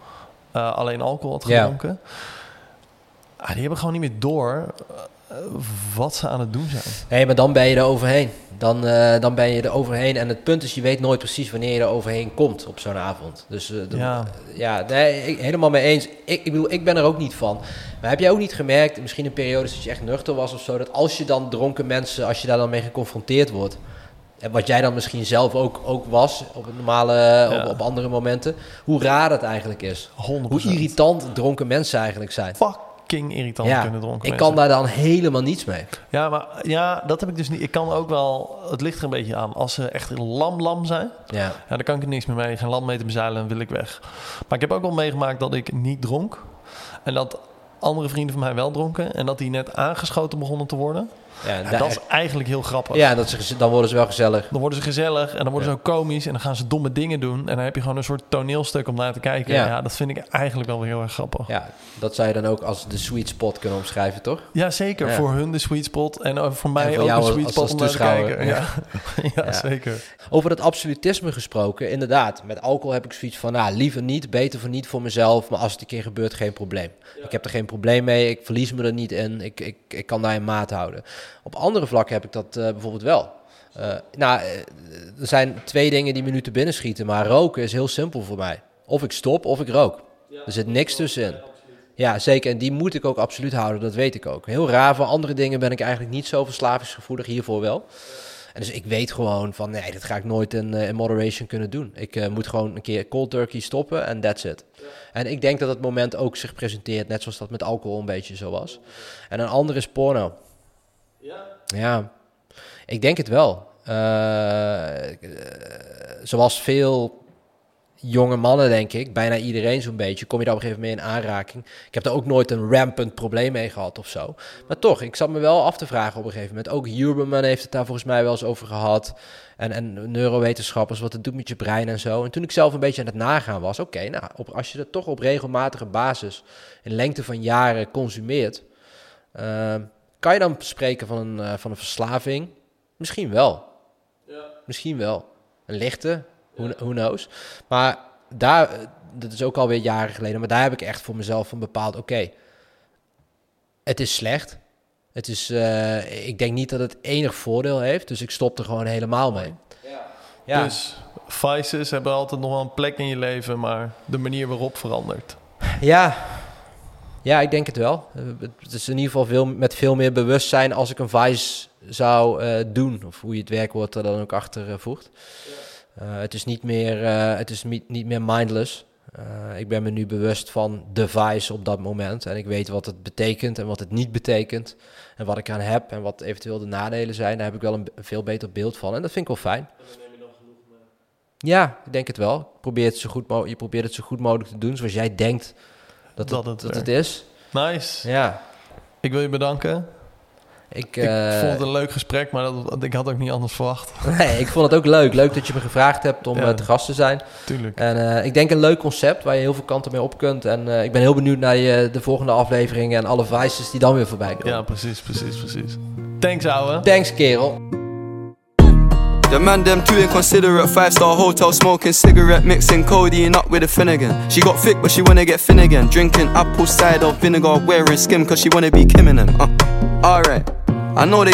B: eh, alleen alcohol had gedronken. Ah, die hebben gewoon niet meer door eh, wat ze aan het doen zijn.
C: Nee, maar dan ben je er overheen. Dan, eh, dan ben je er overheen. En het punt is, je weet nooit precies wanneer je er overheen komt op zo'n avond. Dus eh,
B: Ja.
C: ja, nee, ik, helemaal mee eens. Ik, ik bedoel, ik ben er ook niet van. Maar heb jij ook niet gemerkt, misschien in periodes dat je echt nuchter was of zo, dat als je dan dronken mensen, als je daar dan mee geconfronteerd wordt, en wat jij dan misschien zelf ook, ook was op het normale,
B: Ja.
C: op, op andere momenten, hoe raar het eigenlijk is.
B: 100%.
C: Hoe irritant dronken mensen eigenlijk zijn.
B: Fucking irritant
C: Ja,
B: kunnen dronken
C: ik
B: mensen.
C: kan daar dan helemaal niets mee.
B: Ja, maar ja, dat heb ik dus niet. Ik kan ook wel, het ligt er een beetje aan. Als ze echt lam lam zijn,
C: Ja.
B: ja, dan kan ik er niks meer mee. Geen land mee te bezeilen en wil ik weg. Maar ik heb ook wel meegemaakt dat ik niet dronk. En dat andere vrienden van mij wel dronken. En dat die net aangeschoten begonnen te worden.
C: Ja, en
B: dat is eigenlijk heel grappig.
C: ja dat ze, dan worden ze wel gezellig.
B: Dan worden ze gezellig en dan worden ze ook komisch en dan gaan ze domme dingen doen. En dan heb je gewoon een soort toneelstuk om naar te kijken.
C: Ja.
B: Ja, dat vind ik eigenlijk wel weer heel erg grappig. Ja,
C: dat zou je dan ook als de sweet spot kunnen omschrijven, toch?
B: zeker.
C: Ja.
B: Voor hun de sweet spot en eh, voor mij
C: En voor
B: ook de sweet spot
C: als
B: om naar te kijken. Ja. Zeker.
C: Over dat absolutisme gesproken, inderdaad. Met alcohol heb ik zoiets van, nou, liever niet, beter voor niet voor mezelf. Maar als het een keer gebeurt, geen probleem. Ik heb er geen probleem mee, ik verlies me er niet in. Ik, ik, ik kan daar in maat houden. Op andere vlakken heb ik dat eh, bijvoorbeeld wel. Eh, nou, eh, er zijn twee dingen die me nu te binnen schieten. Maar roken is heel simpel voor mij. Of ik stop, of ik rook. Er zit niks tussenin. Ja, zeker. En die moet ik ook absoluut houden, dat weet ik ook. Heel raar, voor andere dingen ben ik eigenlijk niet zo verslavingsgevoelig, hiervoor wel. En dus ik weet gewoon van, nee, dat ga ik nooit in, in moderation kunnen doen. Ik moet gewoon een keer cold turkey stoppen en that's it. En ik denk dat het moment ook zich presenteert, net zoals dat met alcohol een beetje zo was. En een ander is porno. Ja, ik denk het wel. Eh, eh, zoals veel jonge mannen, denk ik, bijna iedereen zo'n beetje, kom je daar op een gegeven moment mee in aanraking. Ik heb daar ook nooit een rampant probleem mee gehad of zo. Maar toch, ik zat me wel af te vragen op een gegeven moment. Ook Huberman heeft het daar volgens mij wel eens over gehad. En, en neurowetenschappers, wat het doet met je brein en zo. En toen ik zelf een beetje aan het nagaan was, oké, nou, op, als je dat toch op regelmatige basis in lengte van jaren consumeert, eh, kan je dan spreken van een, eh, van een verslaving? Misschien wel. Misschien wel. Een lichte, who, who knows. Maar daar, eh, dat is ook alweer jaren geleden, maar daar heb ik echt voor mezelf van bepaald, oké, het is slecht. Het is, eh, ik denk niet dat het enig voordeel heeft, dus ik stop er gewoon helemaal mee. Ja,
B: Dus vices hebben altijd nog wel een plek in je leven, maar de manier waarop verandert.
C: ja. Ja, ik denk het wel. Eh, Het is in ieder geval veel, met veel meer bewustzijn als ik een vice zou eh, doen, of hoe je het werkwoord er dan ook achter eh, voegt. Het is niet meer, het is niet, niet meer mindless. Ik ben me nu bewust van de vice op dat moment. En ik weet wat het betekent en wat het niet betekent. En wat ik aan heb en wat eventueel de nadelen zijn. Daar heb ik wel een, veel beter beeld van. En dat vind ik wel fijn. Ja, ik denk het wel. Probeer het zo goed je probeert het zo goed mogelijk te doen zoals jij denkt dat,
B: Dat
C: het, dat is.
B: Nice.
C: Ja,
B: Ik wil je bedanken.
C: ik,
B: Ik
C: eh,
B: vond het een leuk gesprek, maar dat, ik had ook niet anders verwacht.
C: nee, ik vond het ook leuk. Leuk dat je me gevraagd hebt om
B: Ja.
C: eh, te gast te zijn.
B: Tuurlijk.
C: En eh, ik denk een leuk concept waar je heel veel kanten mee op kunt. En ik ben heel benieuwd naar je, de volgende afleveringen en alle vices die dan weer voorbij komen.
B: Ja, precies, precies, precies. Thanks, ouwe.
C: Thanks, kerel.
A: The man them too inconsiderate. Five star hotel smoking cigarette, mixing codeine up with a Finnegan. She got thick, but she wanna get again. Drinking apple cider vinegar, wearing skim, cause she wanna be Kim in them. Uh, Alright. I know they